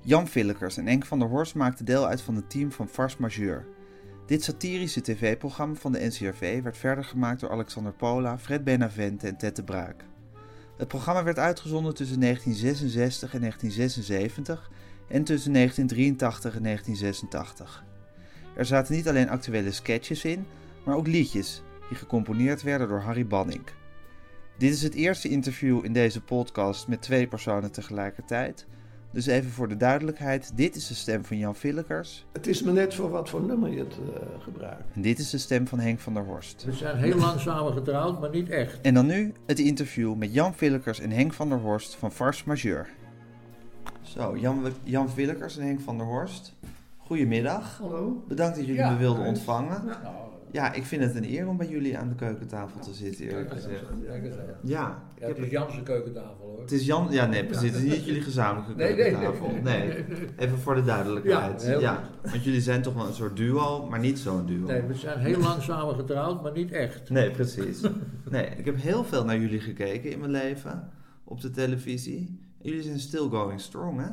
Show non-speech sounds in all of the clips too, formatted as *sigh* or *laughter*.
Jan Villekers en Enk van der Horst maakten deel uit van het team van Fars Majeur. Dit satirische tv-programma van de NCRV werd verder gemaakt door Alexander Pola, Fred Benavente en Ted de Braak. Het programma werd uitgezonden tussen 1966 en 1976 en tussen 1983 en 1986. Er zaten niet alleen actuele sketches in, maar ook liedjes die gecomponeerd werden door Harry Banning. Dit is het eerste interview in deze podcast met twee personen tegelijkertijd. Dus even voor de duidelijkheid, dit is de stem van Jan Villekers. Het is me net voor wat voor nummer je het uh, gebruikt. En dit is de stem van Henk van der Horst. We zijn heel lang samen getrouwd, maar niet echt. En dan nu het interview met Jan Villekers en Henk van der Horst van Fars Majeur. Zo, Jan, Jan Villekers en Henk van der Horst. Goedemiddag. Hallo. Bedankt dat jullie Ja, me wilden nice. ontvangen. Nou, Ja, ik vind het een eer om bij jullie aan de keukentafel te zitten, eerlijk gezegd. Ja, Ja, het is Jan's keukentafel hoor. Het is Jan, ja nee, precies. Het is niet jullie gezamenlijke keukentafel. nee, Nee, nee, nee. even voor de duidelijkheid. Ja, want jullie zijn toch wel een soort duo, maar niet zo'n duo. Nee, we zijn heel lang samen getrouwd, maar niet echt. Nee, precies. Nee, ik heb heel veel naar jullie gekeken in mijn leven, op de televisie. Jullie zijn still going strong, hè?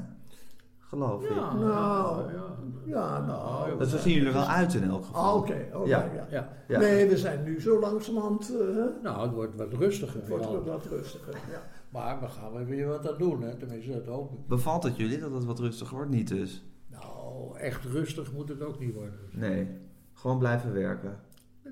Geloof ik. Ja, Nou, ja. Ja, nou. Dat zo zien jullie er wel uit in elk geval. Ah, Oké, oké, Ja. ja. Ja. Ja. Nee, we zijn nu zo langzamerhand. eh, Nou, het wordt wat rustiger. het wordt wat wat rustiger. Ja. Maar we gaan er weer wat aan doen, hè? tenminste dat hoop ik. Bevalt het jullie dat het wat rustiger wordt? Niet dus. Nou, echt rustig moet het ook niet worden. Nee, gewoon blijven werken.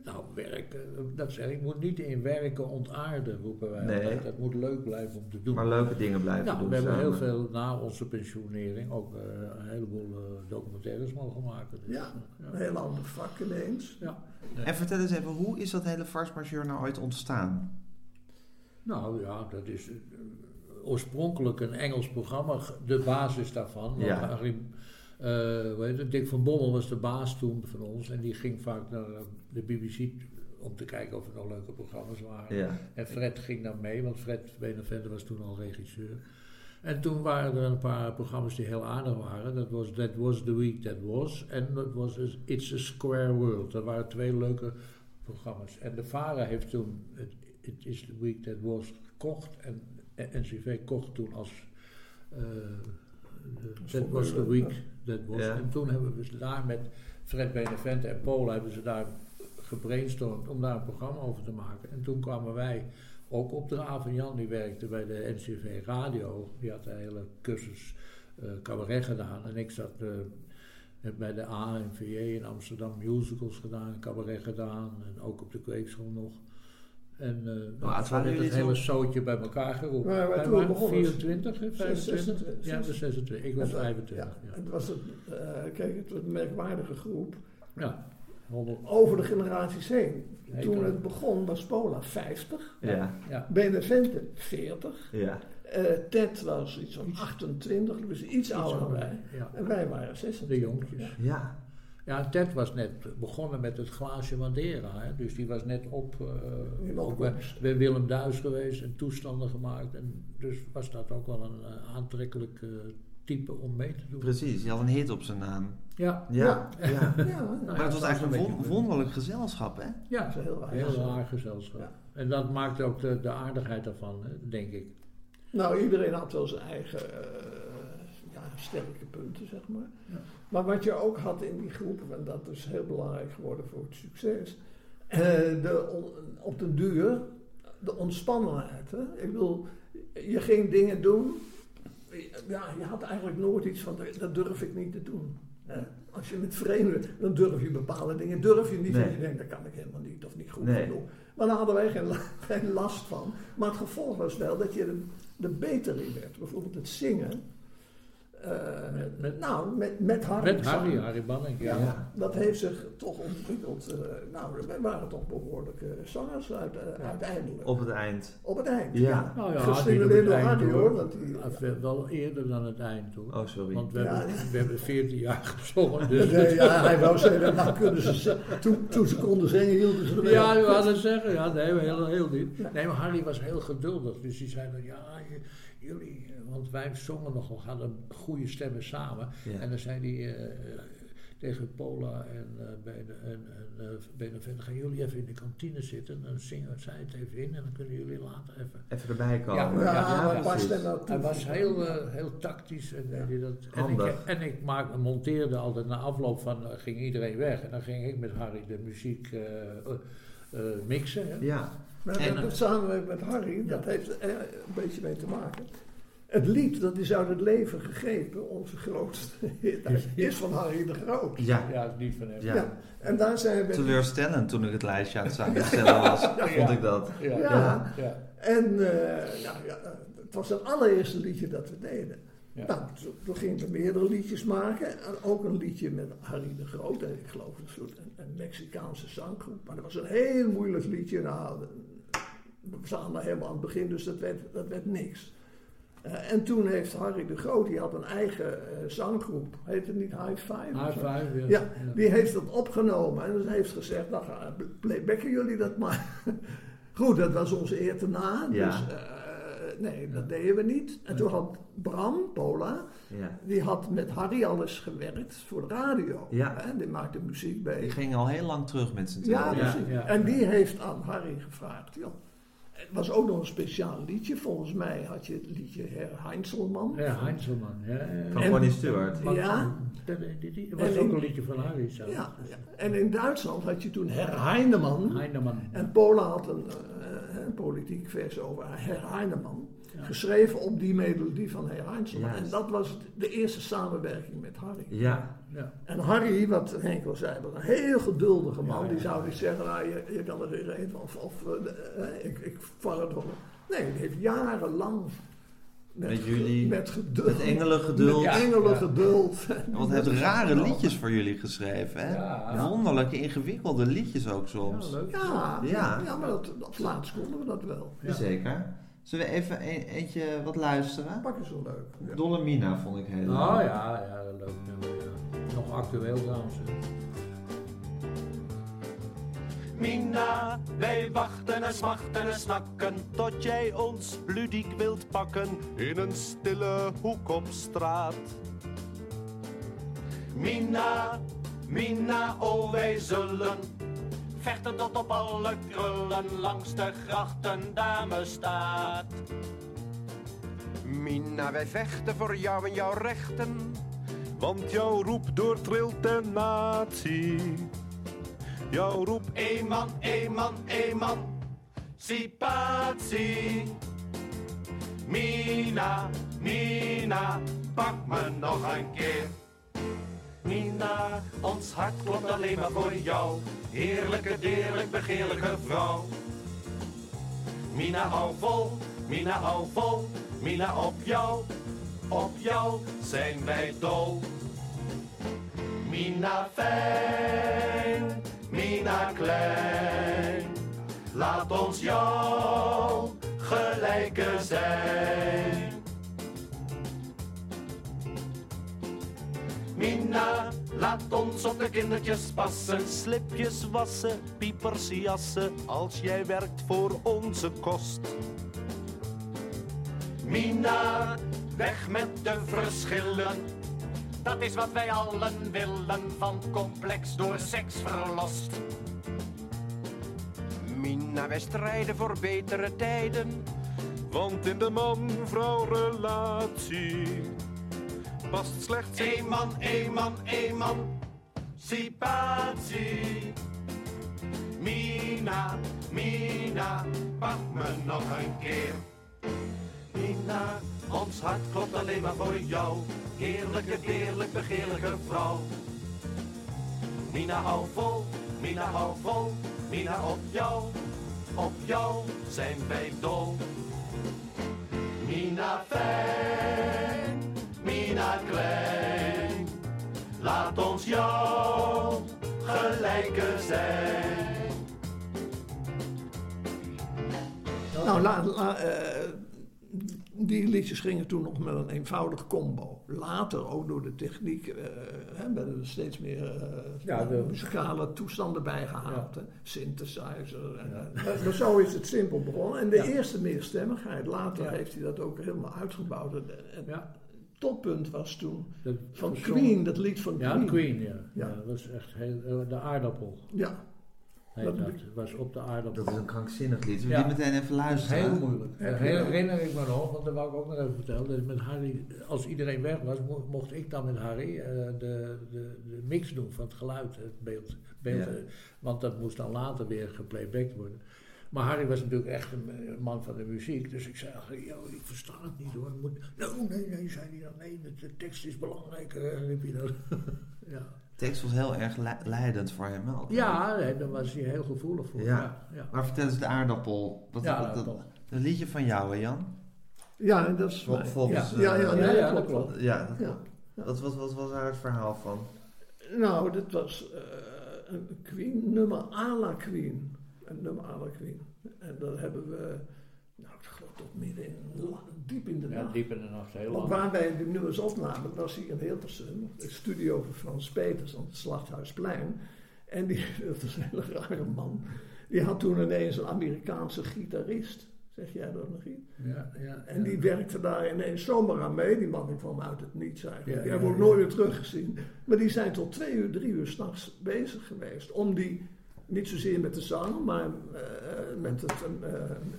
Nou, werken, dat zeg ik, moet niet in werken ontaarden, roepen wij Nee. altijd. Dat moet leuk blijven om te doen. Maar leuke dingen blijven Nou, doen we hebben heel veel na onze pensionering ook eh, een heleboel eh, documentaires mogen maken. Dus, Ja, een heel ander vak ineens. ja. En vertel eens even, hoe is dat hele Fars Majeur nou ooit ontstaan? Nou ja, dat is eh, oorspronkelijk een Engels programma, de basis daarvan. Ja. Eh, heet het, Dick van Bommel was de baas toen van ons en die ging vaak naar eh, de BBC om te kijken of er nog leuke programma's waren. Ja. En Fred ging daar mee, want Fred Benavente was toen al regisseur. En toen waren er een paar programma's die heel aardig waren. Dat was That Was The Week That Was. En dat was dus It's a Square World. Dat waren twee leuke programma's. En de VARA heeft toen het It Is The Week That Was gekocht. En NCV kocht toen als eh, de That Was The Week That Was. Ja. En toen hebben we ze daar met Fred Benavente en Paul hebben ze daar gebrainstormd om daar een programma over te maken. En toen kwamen wij ook op de van Jan, die werkte bij de NCV Radio. Die had een hele cursus eh cabaret gedaan. En ik zat eh, heb bij de ANVJ in Amsterdam musicals gedaan, cabaret gedaan. En ook op de kweekschool nog. En uh, nou, waren jullie het hele zootje bij elkaar geroepen. Maar Wij toen begonnen- 24, hè, 25? 26, Ja, de 26. Ik was En dat- 25. Ja, Ja, het was een, eh, kijk, het was een merkwaardige groep. ja. 100. Over de generaties heen. Toen het begon was Pola 50, Ja. Ja. Benevente 40, Ja. eh, Ted was iets van 28, dus iets ouder dan wij. Ja. En wij waren 26. De jongetjes. Ja. Ja. Ja, Ted was net begonnen met het glaasje Madeira. Hè? Dus die was net op, eh, bij, opkomst. bij Willem Duis geweest en toestanden gemaakt. En dus was dat ook wel een eh, aantrekkelijk eh, type om mee te doen. Precies, je had een hit op zijn naam. Ja, Ja. ja. Ja, *laughs* Nou, Maar het was eigenlijk een wonderlijk gezelschap, hè? Ja, is heel raar. heel raar gezelschap. Ja. En dat maakte ook de, de aardigheid daarvan, hè, denk ik. Nou, iedereen had wel zijn eigen eh, ja, sterke punten, zeg maar. Ja. Maar wat je ook had in die groepen, en dat is heel belangrijk geworden voor het succes, eh, de on- op de duur, de ontspannenheid. Hè? Ik bedoel, je ging dingen doen, ja, je had eigenlijk nooit iets van, dat durf ik niet te doen. Als je met vreemden, dan durf je bepaalde dingen, durf je niet, Nee. want je denkt, dat kan ik helemaal niet, of niet goed Nee. genoeg. Maar daar hadden wij geen, *laughs* geen last van. Maar het gevolg was wel dat je er, er beter in werd. Bijvoorbeeld het zingen. Eh, Met- met- nou, met, met Harry. Met Harry. Harry Banning. Ja, Ja. dat heeft zich toch ontwikkeld. eh, nou, wij waren toch behoorlijke zangers uit, eh, uiteindelijk. Op het eind. Op het eind, Ja. ja. Nou ja, Gestimuleerd door Harry hoor. Want die, veel- Wel eerder dan het eind hoor. Oh, sorry. Want we, Ja. hebben, we hebben 14 jaar gezongen. *laughs* Dus Nee, ja, hij wou zeggen, nou kunnen ze, toen, toen ze konden zingen hielden ze er mee Ja, wou dat zeggen. Ja, nee, heel, heel niet. Nee, maar Harry was heel geduldig. Dus die zei dan, ja, je- jullie... eh, Want wij zongen nogal, hadden goede stemmen samen. Ja. En dan zei hij eh, tegen Paula en uh, Bene, en, en uh, Benevent, gaan jullie even in de kantine zitten. Dan zingen zij het even in en dan kunnen jullie later even... Even erbij komen. Ja, Ja, ja, maar ja, past? Hij was heel, eh, heel tactisch en, deed hij dat. En, ik, en ik maak, monteerde altijd na afloop van, eh, ging iedereen weg. En dan ging ik met Harry de muziek eh, eh, eh, mixen. Hè. Ja. Maar En, dat, eh, dat samenwerken met Harry, dat heeft er een beetje mee te maken. Het lied, dat is uit het leven gegrepen, onze grootste hit, is van Harry de Groot. Ja. Ja, het van hem. Ja. Ja. En daar zijn we... Teleurstellend toen ik het lijstje aan het samenstellen *laughs* was, vond ik dat. Ja. Ja. ja. ja. En eh, ja, ja, het was het allereerste liedje dat we deden. Ja. Nou, toen- toen gingen we meerdere liedjes maken. En ook een liedje met Harry de Groot. En ik geloof een soort een, een Mexicaanse zanggroep. Maar dat was een heel moeilijk liedje. Nou, we zaten helemaal aan het begin, dus dat werd, dat werd niks. Eh, en toen heeft Harry de Groot, die had een eigen eh, zanggroep. Heet het niet High Five? High five, ja. Ja, die heeft dat opgenomen en heeft gezegd, nou ga- playbacken jullie dat maar. *laughs* Goed, dat was onze eer te na, Ja. dus eh, nee, dat deden we niet. En toen had Bram, Pola, Ja. die had met Harry alles gewerkt voor de radio. Ja. Hè, die maakte muziek bij. Die ging al heel lang terug met z'n Ja, tweeën. Ja, precies. ja. En die heeft aan Harry gevraagd, joh. Het was ook nog een speciaal liedje. Volgens mij had je het liedje Herr Heinzelman. Ja, Heinzelman. Ja. Van Bonnie Stewart. Ja. Dat, was En ook in- een liedje van Harry zelf. Ja, ja. En in Duitsland had je toen Herr Heineman. Heineman. En Pola had een, eh, een politiek vers over Herr Heineman. Ja. Geschreven op die melodie van Herr Heinzelman. En dat was de eerste samenwerking met Harry. Ja. Ja. En Harry, wat Henk al zei, was een heel geduldige man. Ja, ja, die zou ja. niet zeggen, nou, je, je kan er geen reet van, of, of eh, eh, ik, ik val het wel. Nee, die heeft jarenlang Met ge- jullie, met geduld, Met engelengeduld. met Ja, engelen ja. geduld. En Wat heeft rare liedjes voor jullie geschreven, hè? Ja. Wonderlijke, ingewikkelde liedjes ook Ja, soms. leuk. Ja, Ja. ja. maar dat, dat laatst konden we dat wel. Ja. Zeker. Zullen we even een, eentje wat luisteren? Pak eens zo leuk. Ja. Dolle Mina vond ik heel Oh leuk. ja, ja, leuk nummer. Actueel. Mina, wij wachten en smachten en snakken tot jij ons ludiek wilt pakken in een stille hoek op straat. Mina, Mina, oh wij zullen vechten tot op alle krullen langs de grachten staat. Mina, wij vechten voor jou en jouw rechten, want jouw roep doortrilt de natie. Jouw roep, Eman, Eman, Eman, Sipatie. Mina, Mina, pak me nog een keer. Mina, ons hart klopt alleen maar voor jou. Heerlijke, deerlijk, begeerlijke vrouw. Mina, hou vol, Mina, hou vol. Mina, op jou, op jou zijn wij dol. Mina fijn, Mina klein, laat ons jou gelijke zijn. Mina, laat ons op de kindertjes passen, slipjes wassen, piepers jassen, als jij werkt voor onze kost. Mina, weg met de verschillen. Dat is wat wij allen willen, van complex door seks verlost. Mina, wij strijden voor betere tijden. Want in de man-vrouw relatie past slechts één man, één man, één man. Sipatie. Mina, Mina, pak me nog een keer. Mina, ons hart klopt alleen maar voor jou. Heerlijke, deerlijk, begeerlijke vrouw. Mina, hou vol, Mina, hou vol. Mina, op jou, op jou zijn wij dol. Mina fijn, Mina klein. laat ons jou gelijke zijn. Nou, la, la, eh, die liedjes gingen toen nog met een eenvoudig combo. Later, ook door de techniek, eh, hè, werden er steeds meer eh, Ja, de- muzikale toestanden bijgehaald. Ja. Synthesizer. En, en- maar, maar zo is het simpel begonnen. En de eerste meerstemmigheid, later heeft hij dat ook helemaal uitgebouwd. En het toppunt was toen dat van Queen, dat lied van Ja, Queen. Queen, ja. Ja. ja. Dat was echt heel, eh, de aardappel. Ja, Dat- dat. was op de aardappel. Dat is een krankzinnig lied. We Ja. die meteen even luisteren. heel moeilijk. Dat? herinner ik me nog, want dat wou ik ook nog even vertellen. Dat met Harry, als iedereen weg was, mo- mocht ik dan met Harry eh, de, de, de mix doen van het geluid, het beeld. beeld Ja. eh, Want dat moest dan later weer geplaybacked worden. Maar Harry was natuurlijk echt een, man van de muziek. Dus ik zei, joh, ik versta het niet hoor. Moet, nou, nee, nee, zei hij dan. Nee, de, de tekst is belangrijk, eh, *laughs* ja. De tekst was heel erg le- leidend voor hem wel. Ja, nee, daar was hij heel gevoelig voor. Ja. Ja, ja. Maar vertel eens de aardappel. Wat, Ja, wat- dat, dat liedje van jou, hè Jan? ja dat is Vol- volgens, ja, ja, ja, eh, nee, ja, dat klopt. Ja, dat- Ja. Wat, wat, wat was daar het verhaal van? Nou, dit was eh, een Queen, nummer à la Queen. Een nummer à la Queen. En dat hebben we, nou, ik geloof tot midden in, diep in de Ja, nacht. diep in de nacht, heel Want lang. waar wij de nummers opnamen, was hier in Hilversum, de studio van Frans Peters aan het Slachthuisplein. En die, *laughs* dat is een hele rare man, die had toen ineens een Amerikaanse gitarist. Zeg jij dat nog iets? Ja, ja, En die werkte daar ineens zomaar aan mee. Die man die kwam uit het niets eigenlijk. Ja, die ja, hebben we ja. nooit weer teruggezien. Maar die zijn tot twee uur, drie uur s'nachts bezig geweest. Om die, niet zozeer met de zang, maar eh, met het eh,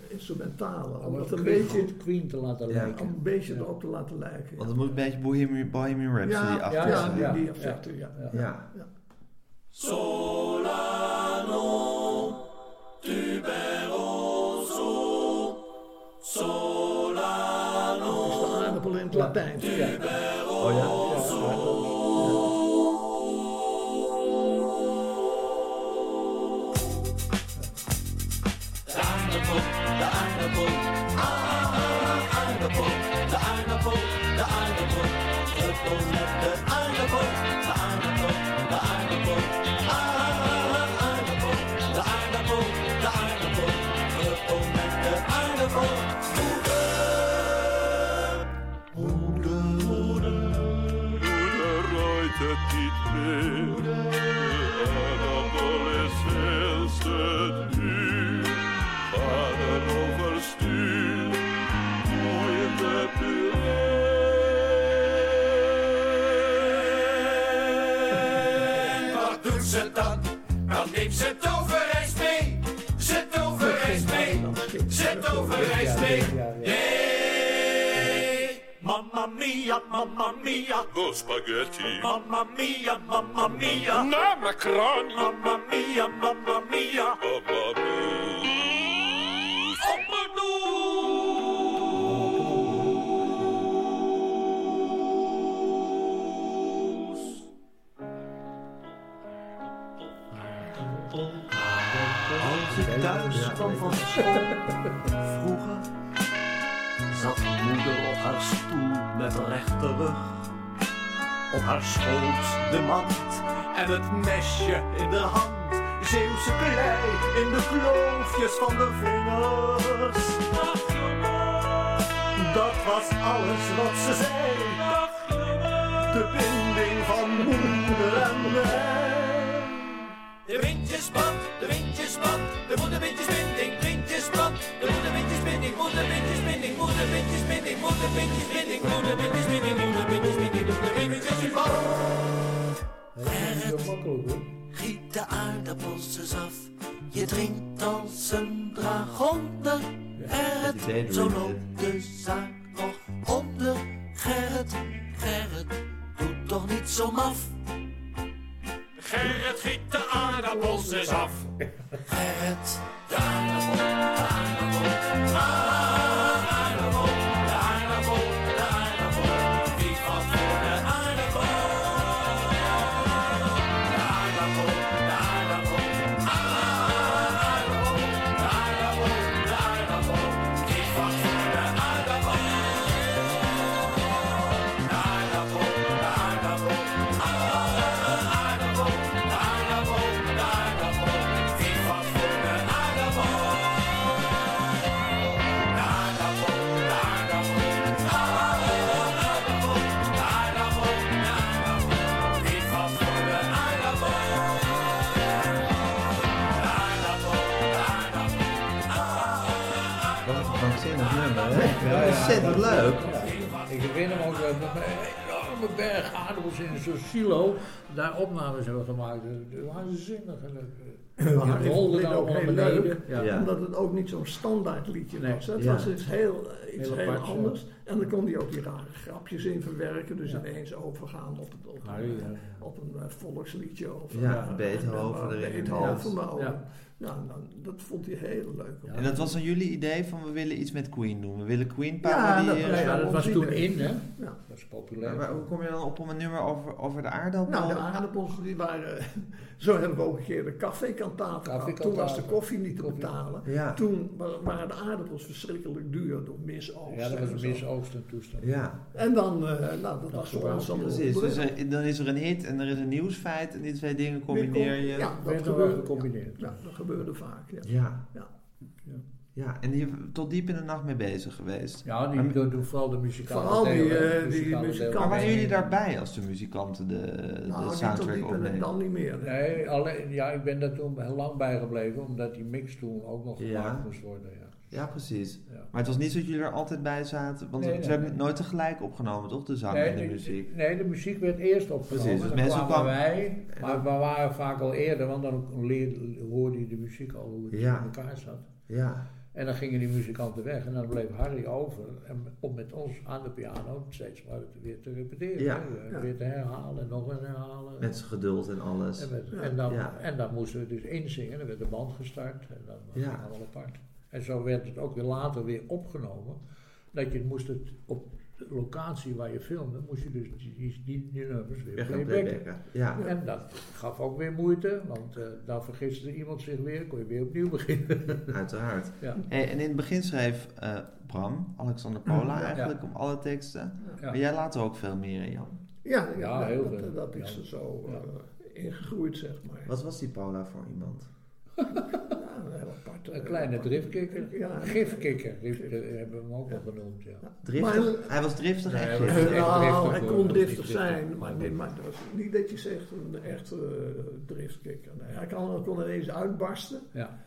instrumentale. Om Om het het een Queen, beetje, Queen te laten Ja. lijken. om een beetje Ja. erop te laten lijken. Want het moet een beetje Bohemian, Bohemian Rhapsody ja, achter ja, ja, zijn. die, ja. die effecten, ja. Ja. Ja. Solano, tuberoso, solano. Dat is de aardappel in het Latijn. Ja. Oh ja? Oh, mamma mia. No spaghetti. Mamma mia, mamma mia. Na macaroni. Mamma mia, mamma mia. Mamma mia. Op een noes. Als ik thuis kwam van school, vroeger, zat moeder op haar stoel met rechte rug. Op haar schoot de mand en het mesje in de hand. Zeeuwse klei in de kloofjes van de vingers. Dat was alles wat ze zei. De binding van moeder en mij. De windjesband, de windjesband, de moederwindjesbinding, windjesband, de moederwindjesbinding, moederwindjesbinding, moederwindjesbinding, moederwindjesbinding, moederwindjesbinding, moederwindjesbinding, moederwindjesband. Dat is niet zo makkelijk hoor. Giet de aardappels eens af. Je drinkt als een dragonder. Gerrit, zo loopt de zaak nog onder. Gerrit, Gerrit, doe toch niet zo maf. Gerrit giet de aardappels eens af. *laughs* Gerrit, De aardappel, de aardappel, ah, berg aardappels in zo'n silo daar opnames hebben gemaakt. Waanzinnig. Maar Die ik rolde dan ook heel beneden. leuk, Ja. Ja. omdat het ook niet zo'n standaard liedje Nee. was. Het Ja. was iets heel, eh, iets Heel heel, apart, ja. anders. En dan kon hij ook die rare grapjes in verwerken. Dus Ja. ineens overgaan op, het, op, Harry, een, ja. op een eh, volksliedje. Of Ja, eh, Beethoven eh, erin. Beethoven, Ja. Ja. ja, dan, dat vond hij heel leuk. Ja. En dat was dan jullie idee van we willen iets met Queen doen. We willen Queen Ja, parodieën. dat Ja, ja, dat was toen in, hè? Ja. Dat was populair. Maar, maar hoe kom je dan op om een nummer over, over de aardappel? Nou, de aardappels die waren... *laughs* Zo hebben we ook een keer de koffiekantaten gehad. Toen was de koffie niet te Koffie. betalen. Ja. Toen wa- waren de aardappels verschrikkelijk duur door misoogst. Ja, dat was en een misoogst en toestand. Ja, En dan, eh, nou, dat was voor wel. ons allemaal precies. Dus er- dan is er een hit en er is een nieuwsfeit en die twee dingen combineer je. Ja, Dat gebeurde, gecombineerd. ja, dat gebeurde vaak. Ja. Ja. Ja. Ja, en die hebben tot diep in de nacht mee bezig geweest. Ja, die Maar- doen, doen vooral de muzikale Vooral die, muzikanten. Maar waren jullie daarbij als de muzikanten de, de Nou, niet tot soundtrack diep en opnemen? dan niet meer. Nee, alleen, ja, ik ben daar toen heel lang bij gebleven, omdat die mix toen ook nog Ja. gemaakt moest worden. Ja. Precies. Ja. Maar het was niet zo dat jullie er altijd bij zaten, want Nee, ze nee, hebben nee. nooit tegelijk opgenomen, toch? De zang en de muziek. Nee, de muziek werd eerst opgenomen. Precies, dus dan mensen kwamen kwamen- wij, maar dan- we waren vaak al eerder, want dan leer- hoorde je de muziek al hoe het Ja. in elkaar zat. Ja, En dan gingen die muzikanten weg en dan bleef Harry over en om met ons aan de piano steeds maar het weer te repeteren. Ja. hè, Ja. Weer te herhalen en nog eens herhalen. met zijn geduld en alles. En, met- Ja. en, dan, Ja. en dan moesten we dus inzingen, dan werd de band gestart en dan was het allemaal apart. En zo werd het ook weer later weer opgenomen. Dat je moest het op de locatie waar je filmde, moest je dus die, die, die, die nummers weer playbacken. Ja. En dat gaf ook weer moeite, want eh dan vergiste iemand zich weer, kon je weer opnieuw beginnen. *laughs* Uiteraard. ja. Hey, en in het begin schreef eh, Bram, Alexander Pola Ja. eigenlijk, op alle teksten. Ja. Maar jij laat er ook veel meer in, Jan. Ja, ja, Ja, dat- heel dat, veel. dat is Ja. er zo Ja. eh, ingegroeid, zeg maar. Wat was die Pola voor iemand? Ja, een heel apart. Een kleine driftkikker. Ja. Gifkikker eh, hebben we hem ook wel genoemd. Ja. Driftig? Maar- hij was driftig Nee, hij giftig. was- echt Nou, driftig, hij hoor. kon driftig zijn, maar nee, maar dat was niet dat je zegt een echte uh, driftkikker. Nee, hij kon, kon ineens uitbarsten. Ja.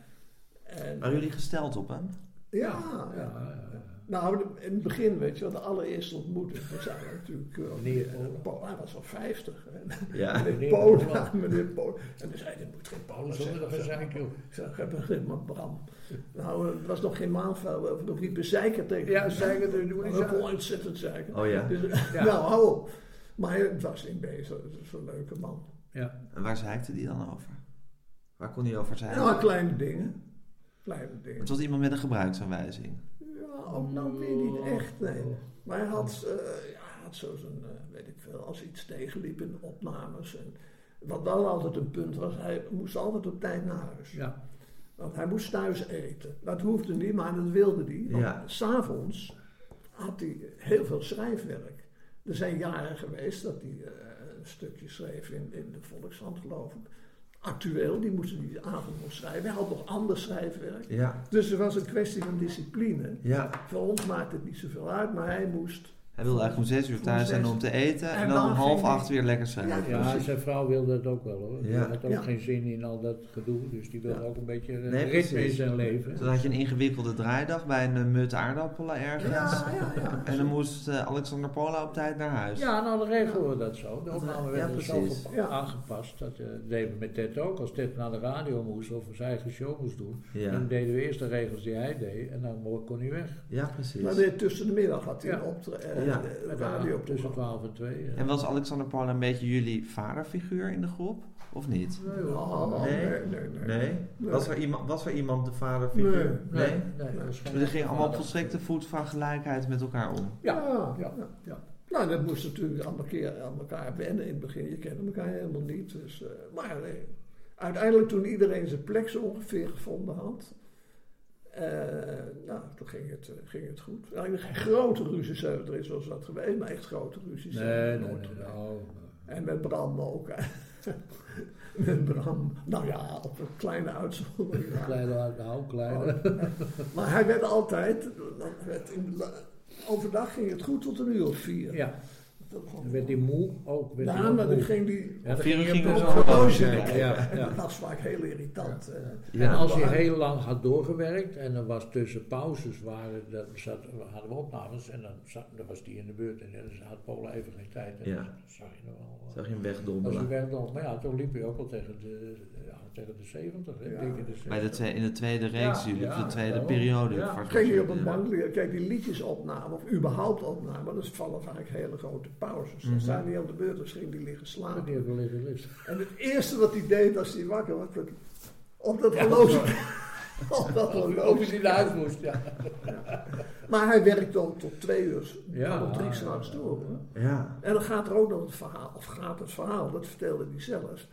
En, Waren jullie gesteld op hem? Ja. Nou, in het begin, weet je wel, de allereerste ontmoeting. We zijn natuurlijk... uh, Meneer Paul, hij was al 50. hè. Ja. Meneer Pola. meneer Pola. *laughs* En toen zei hij, dit moet geen Alles zijn. een gezeik, joh. Ik zeg, heb een maar Bram. Nou, het was nog geen maandvuil, we nog niet bezeiken tegen Ja, zeiken, dat doen we niet ook ontzettend zeiken. Oh ja. Dus, *laughs* Ja. Nou, hou op. Maar het was in bezig, het is een leuke man. Ja. En waar zeikte die dan over? Waar kon hij over zijn? Ja, kleine dingen. Kleine dingen. Het was iemand met een gebruiksaanwijzing. Ja, ook nou weer niet echt, nee. Maar hij had, eh, ja, hij had zo zijn, eh, weet ik veel, als iets tegenliep in opnames. En wat wel altijd een punt was, hij moest altijd op tijd naar huis. Ja. Want hij moest thuis eten. Dat hoefde niet, maar dat wilde hij. Want Ja. s'avonds had hij heel veel schrijfwerk. Er zijn jaren geweest dat hij eh, een stukje schreef in, in de Volkshand, geloof ik. Actueel, die moesten die avond nog schrijven. Hij had nog ander schrijfwerk. Ja. Dus het was een kwestie van discipline. Ja. Voor ons maakte het niet zoveel uit, maar hij moest. Hij wilde eigenlijk om zes uur thuis zijn om te eten en, En dan dan om half acht weer lekker zijn. Ja, zijn vrouw wilde het ook wel hoor. Die Ja. had ook Ja. geen zin in al dat gedoe, dus die wilde Ja. ook een beetje een Nee, ritme in zijn leven. Dus dan had je een ingewikkelde draaidag bij een eh, mut aardappelen ergens. Ja, ja, ja. En dan moest eh, Alexander Pola op tijd naar huis. Ja, nou dan regelen we dat zo. De Dat- opname werd er zo aangepast. Dat eh, deden we met Ted ook. Als Ted naar de radio moest of zijn eigen show moest doen, Ja, dan deden we eerst de regels die hij deed en dan kon hij weg. ja precies. Maar weer tussen de middag had hij Ja. een optre- eh, Ja. eh, radio tussen 12 en 2. En was Alexander Pola een beetje jullie vaderfiguur in de groep? Of niet? Nee. Oh, Nee? nee, nee, nee. Nee? Nee. Was, er iemand, was er iemand de vaderfiguur? Nee. nee, nee, Dus er ging allemaal op volstrekte voet van gelijkheid met elkaar om. Ja, Ja, ja. Nou, dat moest natuurlijk aan elkaar, aan elkaar wennen in het begin. Je kende elkaar helemaal niet. Dus, eh, maar eh, uiteindelijk toen iedereen zijn plek zo ongeveer gevonden had, eh, nou, toen ging het, eh, ging het goed. Geen grote ruzies hebben er is wel eens wat geweest, maar echt grote ruzies Nee, zijn nee, nooit nee, oh, En met Bram ook. *laughs* met Bram, nou ja, op een kleine uitzondering. na. *laughs* Kleine, nou, kleine. Maar hij werd altijd, werd in overdag ging het goed tot een uur of vier. Ja, dat. Dan werd die moe ook. Werd die Ja, ook maar dan moe. ging die... Ja, dan ging op al horloge ja, En ja. *laughs* dat was vaak heel irritant. eh. En als je heel lang had doorgewerkt en er was tussen pauzes waren, dan zat, hadden we opnames en dan, zat, dan was die in de beurt en dan had Polen even geen tijd. En Ja. dan zag je nog wel. eh, Zag je hem Als je nog, maar ja, toen liep je ook wel tegen de, ja, tegen de 70. hè, Ja. in de 60. Bij de twee, in de tweede reeks, Ja, jullie ja, de tweede periode. Ja. Ging je op een bank liggen, kijk die liedjesopname, of überhaupt opname, dat vallen vaak hele grote pauzes. Dan Mhm. staan die aan de beurt, dan ging die liggen Dat slapen. die even liggen ligt. En het eerste wat hij deed als hij wakker dat- op dat Ja, horloge. *laughs* dat Of je horloge. naar huis moest, ja. Maar hij werkt dan tot twee uur, Ja, tot drie ja, s'nachts ja. door. hoor. Ja. En dan gaat er ook nog het verhaal, of gaat het verhaal, dat vertelde hij zelf.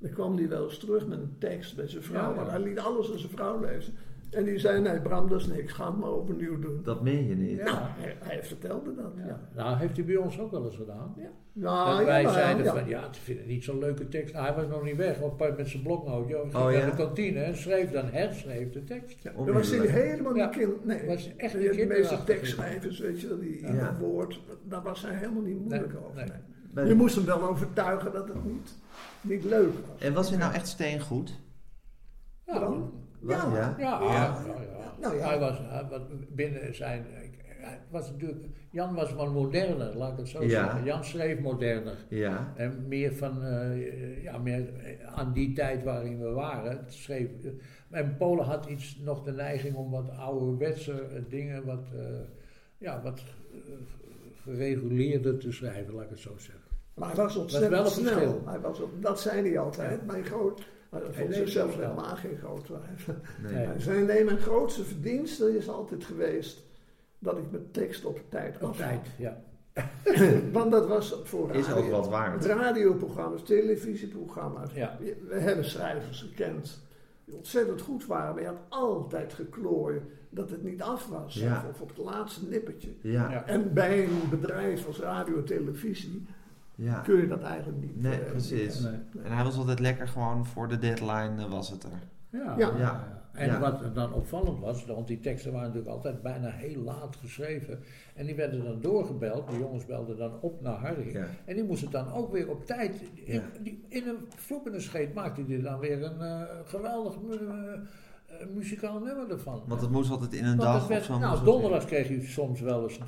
Dan kwam hij wel eens terug met een tekst bij zijn vrouw, Ja, ja. maar hij liet alles aan zijn vrouw lezen. En die zei, nee Bram, dat is niks, ga het maar opnieuw doen. Dat meen je niet. Ja. Nou, hij, hij vertelde dat, ja. Ja. Nou, heeft hij bij ons ook wel eens gedaan. Ja. Nou, dat wij ja, zeiden ja. van, ja, ik vind het niet zo'n leuke tekst. Nou, hij was nog niet weg, op, met zijn bloknoot. Joh, ging Oh, naar ja? de kantine en schreef dan, herschreef de tekst. Dan was hij helemaal Ja. niet kind. Nee, Was echt de niet meeste kinderachtig. tekstschrijvers, weet je wel, die in Ja. een woord, daar was hij helemaal niet moeilijk Nee, over. nee. nee. Bij- Je moest hem wel overtuigen dat het niet, niet leuk was. En was hij nou echt steengoed? Ja, Dan? Ja. Ja. Ja, Ja. ja, ja. Nou ja. Hij was, hij was binnen zijn. Hij was natuurlijk, Jan was wat moderner, laat ik het zo Ja. zeggen. Jan schreef moderner. Ja. En meer van, eh, ja, meer aan die tijd waarin we waren. Schreef, en Polen had iets, nog de neiging om wat ouderwetse eh, dingen, wat, eh, ja, wat eh, gereguleerder te schrijven, laat ik het zo zeggen. Maar hij was ontzettend wel een snel. verschil. Hij was, op- dat zei hij altijd. Mijn groot, hij vond zichzelf helemaal geen groot wijf. Nee. Nee. Hij zei, nee, mijn grootste verdienste is altijd geweest dat ik mijn tekst op tijd Op tijd, ja. *laughs* Want dat was voor Is ook wat waard. radioprogramma's, televisieprogramma's. Ja. We hebben schrijvers gekend die ontzettend goed waren, maar je had altijd geklooien dat het niet af was. Ja. Of op het laatste nippertje. Ja. Ja. En bij een bedrijf als radio en televisie Ja. kun je dat eigenlijk niet. Nee, eh, precies. niet- Nee. En hij was altijd lekker gewoon voor de deadline eh, was het er. Ja, Ja. ja. En Ja. wat dan opvallend was, want die teksten waren natuurlijk altijd bijna heel laat geschreven. En die werden dan doorgebeld, de jongens belden dan op naar Harry. Ja. En die moesten dan ook weer op tijd, in, Ja. die, in een vloekende scheet maakte hij dan weer een eh, geweldig eh, muzikaal nummer ervan. Want het moest altijd in een Want dag of zo. nou, donderdag kreeg je soms wel eens,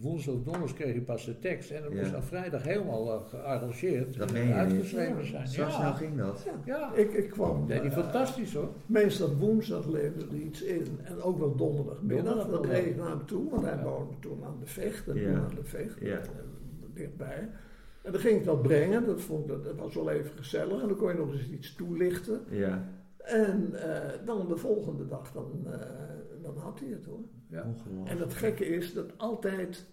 woensdag of donderdag kreeg je pas de tekst. En dat Ja. moest dan vrijdag helemaal eh, gearrangeerd, Dat meen je niet. uitgeschreven Ja. zijn. Zo ja. snel ging dat. Ja, Ik, ik kwam deed hij eh, fantastisch hoor. meestal woensdag leverde iets in en ook wel donderdagmiddag. Donderdag Dat reed ik naar hem toe, want hij woonde toen aan de vecht en Ja. toen aan de vecht, Ja. eh, dichtbij. En dan ging ik dat brengen, dat, vond dat, dat was wel even gezellig en dan kon je nog eens iets toelichten. Ja. En eh, dan de volgende dag, dan, eh, dan had hij het hoor. Ja. En het gekke is dat altijd.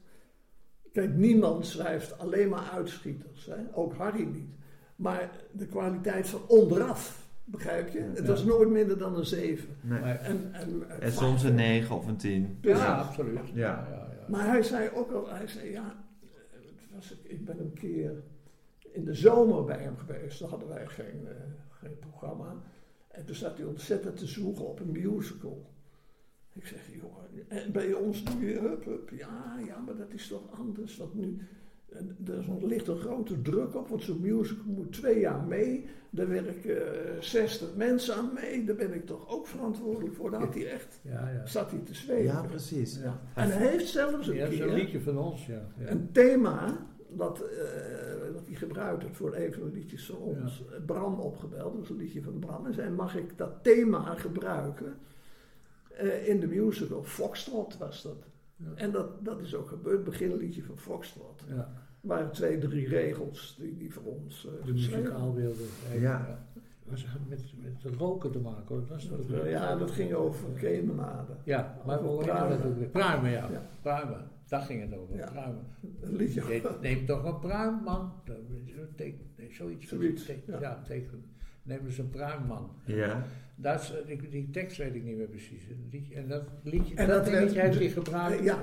Kijk, niemand schrijft alleen maar uitschieters. Hè? Ook Harry niet. Maar de kwaliteit van onderaf, begrijp je? Het was nooit minder dan een 7. Nee. Maar- En, en, En soms een 9 of een 10. Precies. Ja, absoluut. Ja. ja, ja. Maar hij zei ook al, hij zei ja, het was, ik ben een keer in de zomer bij hem geweest. Dan hadden wij geen, eh, geen programma. En toen zat hij ontzettend te zoeken op een musical. Ik zeg, jongen, en bij ons doe je hup, hup. Ja, ja, maar dat is toch anders. Want nu, en er is een, ligt een grote druk op, want zo'n musical moet twee jaar mee. Daar werken eh 60 mensen aan mee. Daar ben ik toch ook verantwoordelijk voor. Daar had hij echt, Ja, ja. zat hij te zweven. Ja, precies. Ja. En hij heeft zelfs een Ja, dat is keer een liedje van ons, ja. ja. een thema dat, eh, dat hij gebruikt heeft voor een van de liedjes van ons. Bram opgebeld, dat is een liedje van Bram. En zei, mag ik dat thema gebruiken eh, in de musical? Foxtrot was dat. Ja. En dat, dat is ook gebeurd, beginliedje van Foxtrot. ja. Waren twee, drie regels die, die voor ons eh, De geschreven muzikaal wilde. Ja. Was het met, met roken te maken hoor. Dat was Dat, toch- ja, dat ging over kemenade. Ja, maar heette pruimen. dat ook weer? Pruimen, ja. Ja. Pruimen. Daar ging het over. Ja. Pruimen. Een liedje. Je Neem toch een pruim, man. Zoiets. Zoiets, ja. Ja, teken. Neem eens een pruim, man. Ja. Dat is, eh, die, die tekst weet ik niet meer precies. En dat liedje, En dat, dat liedje heeft hij gebruikt ja,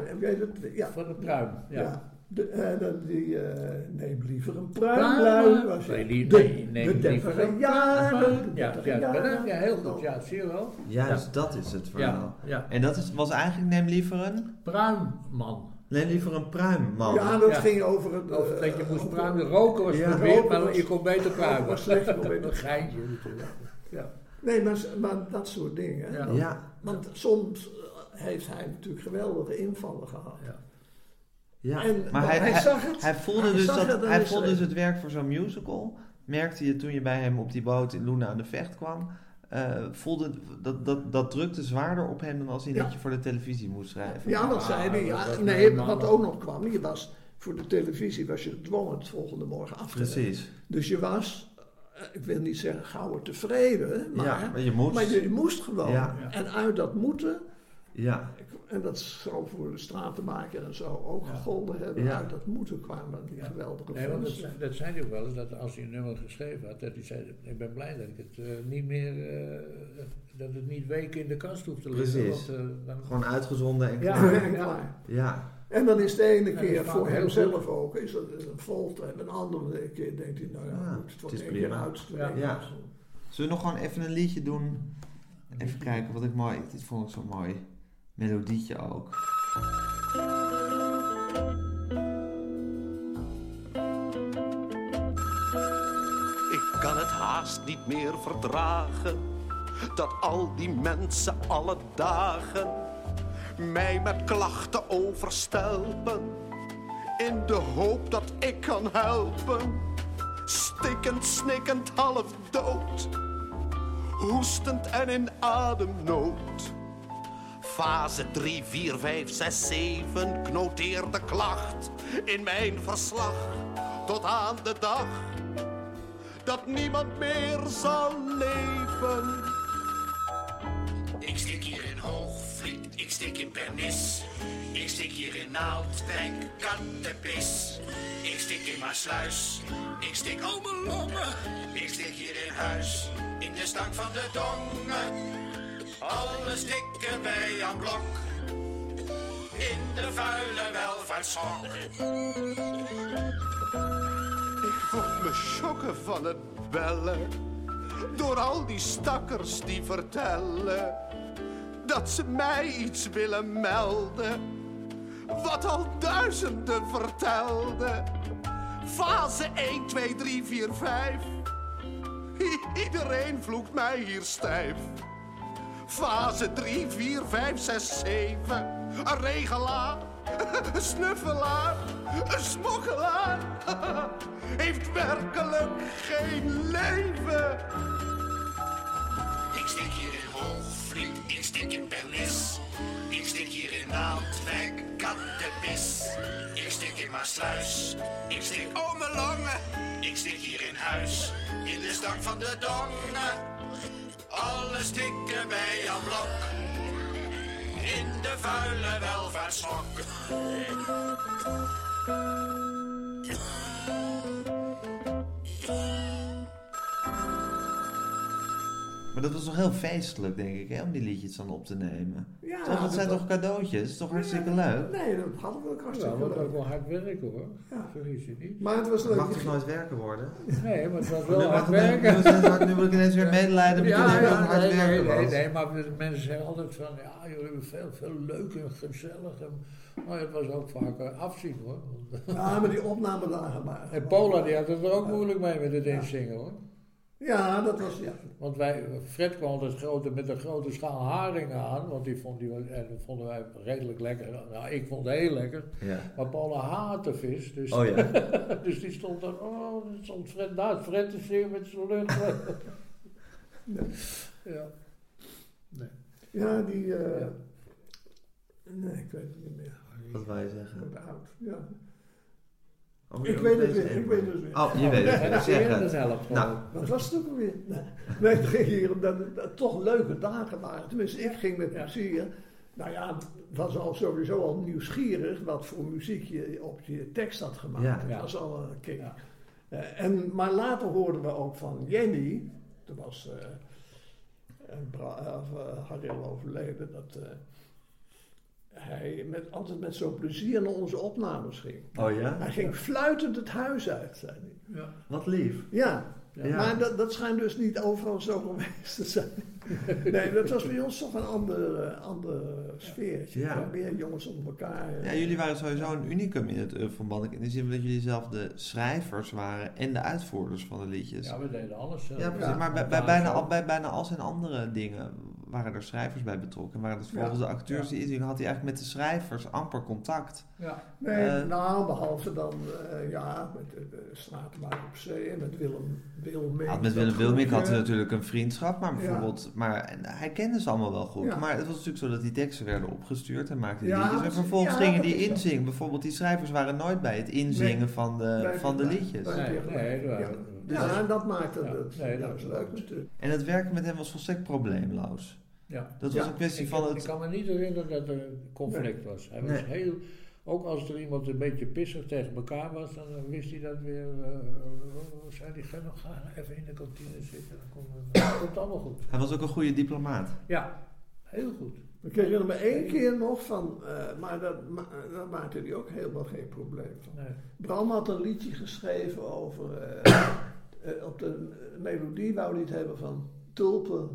ja. voor de pruim. Ja. Ja. De, eh, dat die, eh, neem liever een pruimlui. was Nee, die- de, nee, neem de liever een jaren. de Ja, ja, ja, heel goed. Ja, zie je wel. Juist, dat is het verhaal. Ja, ja. En dat is, was eigenlijk neem liever een... Pruimman. Nee, liever een pruimman. Ja, dat Ja. ging over het... Of eh, dat je moest over- pruimen. Roken was Ja. verbeerd, maar was- je kon beter pruimen. was slecht, kon beter geintje natuurlijk. Ja. Nee, maar, maar dat soort dingen. Ja. Ja, Want soms eh, heeft hij natuurlijk geweldige invallen gehad. Ja. ja. En maar hij, zag het. hij voelde, hij dus, dat, het hij voelde dus het werk voor zo'n musical. Merkte je toen je bij hem op die boot in Luna aan de Vecht kwam. Eh, voelde dat, dat, dat drukte zwaarder op hem dan als hij Ja. dat je voor de televisie moest schrijven. Ja, wat Ah, zei hij? dat Ja, nee, wat ook nog kwam, je was voor de televisie was je gedwongen het volgende morgen af te. Precies. Dus je was, eh, ik wil niet zeggen gauw tevreden, maar, ja, maar je moest. maar je, je moest gewoon. Ja. En uit dat moeten, Ja, en dat zou voor de stratenmaker en zo ook Ja. gegolden hebben, Ja. uit dat moeten kwamen die Ja. geweldige Nee, want dat, dat zei hij ook wel eens, dat als hij een nummer geschreven had, dat hij zei, ik ben blij dat ik het eh, niet meer, eh, dat het niet weken in de kast hoeft te liggen. Precies. Want, eh, dan, gewoon uitgezonden en Ja. klaar. En ja. klaar. Ja, En dan is de ene keer voor heel hemzelf ook is dat een volt en een andere keer denkt hij, nou ja, goed, het wordt het is één keer prima. uitspreken. Ja. Zullen we nog gewoon even een liedje doen? Even kijken wat ik mooi. Dit vond ik zo mooi. Melodietje ook. Ik kan het haast niet meer verdragen dat al die mensen alle dagen mij met klachten overstelpen in de hoop dat ik kan helpen. Stikkend, snikkend, half dood, hoestend en in ademnood. Fase 3, 4, 5, 6, 7, ik noteer de klacht in mijn verslag tot aan de dag dat niemand meer zal leven. Ik stik hier in Hoogvliet, ik stik in Pernis. Ik stik hier in Naaldwijk, Kattenpis. Ik stik in Maasluis, ik stik oh mijn longen. Ik stik hier in huis, in de stank van de dongen. Alle stikken wij aan blok, in de vuile welvaartschok. Ik voel me schokken van het bellen. Door al die stakkers die vertellen. Dat ze mij iets willen melden. Wat al duizenden vertelden. Fase 1, 2, 3, 4, 5. I- Iedereen vloekt mij hier stijf. Fase 3, 4, 5, 6, 7. Een regelaar, een snuffelaar, een smokkelaar. *laughs* Heeft werkelijk geen leven. Ik stik hier in Hoogvliet, ik stik in Pernis. Ik stik hier in Naaldwijk, Kattenpis. Ik stik in Maasluis, ik stik om mijn longen. Ik stik hier in huis, in de stank van de dongen. Alle stikken bij aan blok, in de vuile welvaartschok. Maar dat was toch heel feestelijk, denk ik, hè, om die liedjes dan op te nemen. Ja, toch, dat zijn toch cadeautjes? Dat is toch hartstikke leuk? Nee, dat hadden we ook Ja, hartstikke dat was ook wel hard werken hoor. Ja. Vergis je niet. Maar het was Het leuk. mag toch nooit werken worden? Nee, maar het was Nu, wel hard werken. nu, nu wil ik ineens weer medelijden met Ja, jullie dat ja, hard nee, nee, werken nee, nee, maar de mensen zeggen altijd van, ja, jullie hebben veel, veel leuk en gezellig. En, maar het was ook vaak eh, afzien hoor. Ja, maar die opnamedagen maar. En Paula die had het er ook moeilijk mee met het inzingen hoor. Ja, dat was, ja. Want wij, Fred kwam altijd grote, met een grote schaal haringen aan, want die vond die, wel- en dat vonden wij redelijk lekker. Nou, ik vond het heel lekker. Ja. Maar Paula haatte vis, dus, Oh ja. *laughs* dus die stond dan, oh, stond Fred naast Fred te zingen met zijn lucht. *laughs* ja. Nee. Ja, die... eh, Ja. Nee, ik weet het niet meer. Wat Ik zeggen? oud. Ja. Oh, Ik weet het weer, ik weet het weer. Oh, je weet het weer. Zeg dat het. helpt Nou. Wat was het ook alweer? Nee, het ging hier omdat het dat toch leuke dagen waren. Tenminste, ik ging met plezier. Nou ja, het was al sowieso al nieuwsgierig wat voor muziek je op je tekst had gemaakt. Ja. Dat Ja. was al een kick. Ja. Eh, en, maar later hoorden we ook van Jenny, toen was eh, eh, eh, al overleden, dat eh, hij met, altijd met zo'n plezier naar onze opnames ging. Oh ja? Hij ging fluitend het huis uit, zei hij. Ja. Wat lief. Ja, Ja. Maar dat, dat schijnt dus niet overal zo geweest te zijn. *laughs* nee, dat was bij ons toch een ander, eh, ander sfeertje. Ja. Meer jongens onder elkaar. Ja, jullie waren sowieso een unicum in het van Bannek. In de zin dat jullie zelf de schrijvers waren en de uitvoerders van de liedjes. Ja, we deden alles zelf. Ja, precies. Ja. maar bij, bij, bijna al, bij bijna al zijn andere dingen waren er schrijvers bij betrokken. Waren het volgens Ja. de acteurs die inzingen, had hij eigenlijk met de schrijvers amper contact. Ja. Nee, Eh, nou, behalve dan, eh, ja, met de, de Stratenmaker op Zee en met Willem Wilming. Had met Willem Wilmink had hij natuurlijk een vriendschap, maar Ja. bijvoorbeeld, maar en hij kende ze allemaal wel goed. Ja. Maar het was natuurlijk zo dat die teksten werden opgestuurd en maakte die Ja, liedjes. En vervolgens Ja, gingen die inzingen. Bijvoorbeeld die schrijvers waren nooit bij het inzingen Nee. van de, van de liedjes. Nee, nee, dat- Ja. Dus- Ja, en dat maakte Ja, het nee, dat- leuk natuurlijk. En het werken met hem was volstrekt probleemloos. Ja. Dat Ja. was een kwestie Ik, van ik het... kan me niet herinneren dat er een conflict was. Hij was heel, ook als er iemand een beetje pissig tegen elkaar was, dan eh, wist hij dat weer. eh, eh, zei hij, ga nog even in de kantine zitten. Dan komt het dan komt het allemaal goed. Hij was ook een goede diplomaat. Ja, heel goed. Ik herinner me één keer nog van, eh, maar dat, ma- daar maakte hij ook helemaal geen probleem van. Nee. Bram had een liedje geschreven over, *coughs* op de melodie wou hij het hebben van tulpen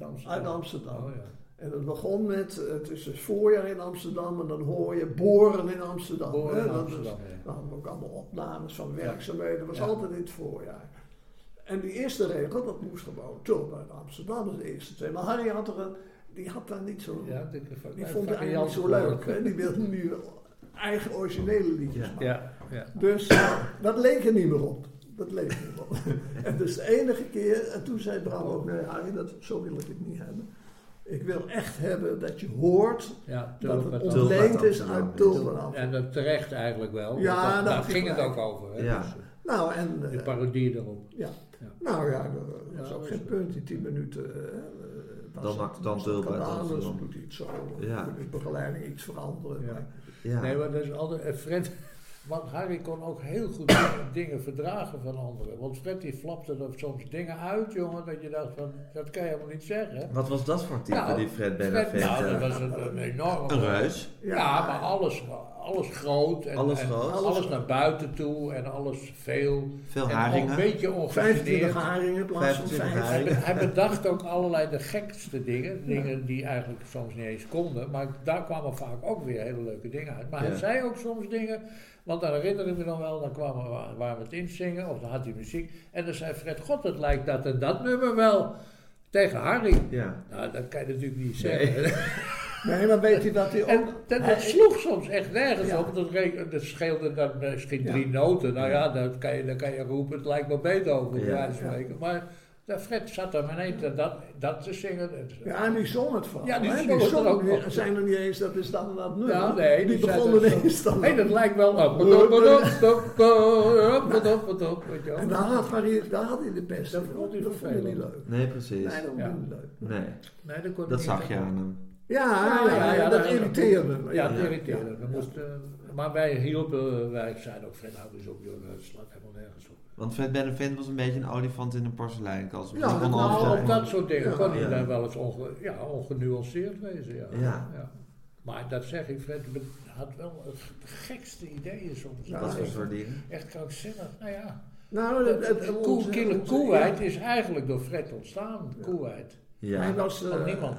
Uit Amsterdam. uit Amsterdam. Oh, ja. En het begon met, het is het voorjaar in Amsterdam en dan hoor je boren in Amsterdam. Boren hè. in Dat Amsterdam, is- ja. Dan hadden we ook allemaal opnames van werkzaamheden, dat was Ja. altijd in het voorjaar. En die eerste regel, dat moest gewoon tulpen uit Amsterdam, dat is de eerste twee. Maar Harry had er een, die had daar niet zo... Ja, Die vond het eigenlijk niet zo leuk. Hè? Die wilde nu eigen originele liedjes maken. Ja, ja. Dus dat leek er niet meer op. Dat meer op. *laughs* en dus de enige keer, en toen zei Bram ook, nee Harry, dat, zo wil ik het niet hebben. Ik wil echt hebben dat je hoort ja dat tulpen het Tulpen ontleend uit is uit Tulpenam. En dat terecht eigenlijk wel. Ja, dat- dat daar ging het ook over. Hè? Ja. Dus, Nou, en... eh, eh, de parodie erop. ja. Ja. Nou ja, dat was Ja, ook geen is- punt, die tien minuten. eh, eh, Dan- het- dan Tulpen dus doet hij het zo. Ja. Moet de begeleiding iets veranderen. Ja. maar- Ja. Nee, maar dat is altijd. Fred, want Harry kon ook heel goed *coughs* dingen verdragen van anderen. Want Fred die flapte er soms dingen uit, jongen, dat je dacht van, dat kan je helemaal niet zeggen. Wat was dat voor type, Nou, die Fred Benavent? nou, dat eh? was een, een enorme... Een reus. Ja, maar alles, alles groot. En, Alles en groot. alles naar buiten toe en alles veel. Veel en haringen. een beetje 25 ongegeneerd. haringen in plaats van 25 5. Hij, haringen. be- hij bedacht ook allerlei de gekste dingen. Dingen die eigenlijk soms niet eens konden. Maar daar kwamen vaak ook weer hele leuke dingen uit. Maar Ja. hij zei ook soms dingen. Want dan herinner ik me dan wel. Dan kwamen we, waren we het inzingen. Of dan had hij muziek. En dan zei Fred. God, het lijkt dat en dat nummer wel. Tegen Harry. Ja. Nou, dat kan je natuurlijk niet zeggen. Nee, *laughs* maar weet je dat hij En ook... dat, sloeg soms echt nergens Ja. op. Dat, dat scheelde dan misschien Ja. drie noten. Nou ja, dat kan je, dan kan je roepen, het lijkt wel Beethoven, bij Ja. spreken. Maar dat Fred zat daar maar dat, dat, dat te zingen. Ja, en die zong het van. Ja, die zong het er ook nog. zijn er niet eens, dat is dan dat nummer. Ja, nee, die, die begonnen ineens dan. Hé, dat lijkt wel op. En daar had, daar had hij de pest. Dat vond hij dat vond hij niet leuk. Nee, precies. Nee, dat vond Ja. hij niet leuk. Nee, Nee, dat kon dat niet zag je aan hem. Ja, ja, ja, dat irriteerde me. Ja, Ja. irriteerde. We moesten, maar wij hielpen, wij zeiden ook, Fred, hou eens op, joh, dat slaat helemaal nergens op. Want Fred Benavent was een beetje een olifant in een porseleinkast. Ja, kon dat Nou, zijn. op dat soort dingen Ja. kon hij Ja. daar wel eens onge, ja, ongenuanceerd wezen. Ja. Ja. Maar dat zeg ik, Fred had wel het gekste ideeën soms. Ja, echt, soort dingen? echt krankzinnig. Nou ja, Nou, het, het, de het- koe, onze- kille onze- koeheid ja. is eigenlijk door Fred ontstaan. Ja. Koeheid. Hij Ja. was, Van eh, niemand.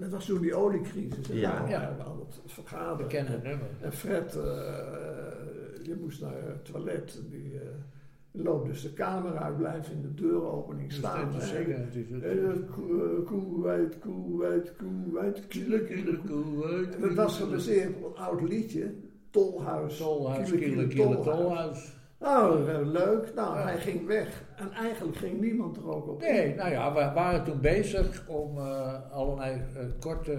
Dat was toen die oliecrisis. en Ja. daar Ja. waren we aan het vergaderen. bekende nummer. En Fred, eh, je moest naar het toilet. Die eh, loopt dus de kamer uit, blijft in de deuropening Dus staan. te hè. zingen, het is het- Eh, koe- Koeheid, koeheid, koeheid, kiele, kiele. En dat was gebaseerd op een oud liedje. Tolhuis. Tolhuis, kiele, kiele, tolhuis. Oh, leuk. Nou, Ja. hij ging weg. En eigenlijk ging niemand er ook op. Nee, nou ja, we waren toen bezig om eh, allerlei eh, korte eh,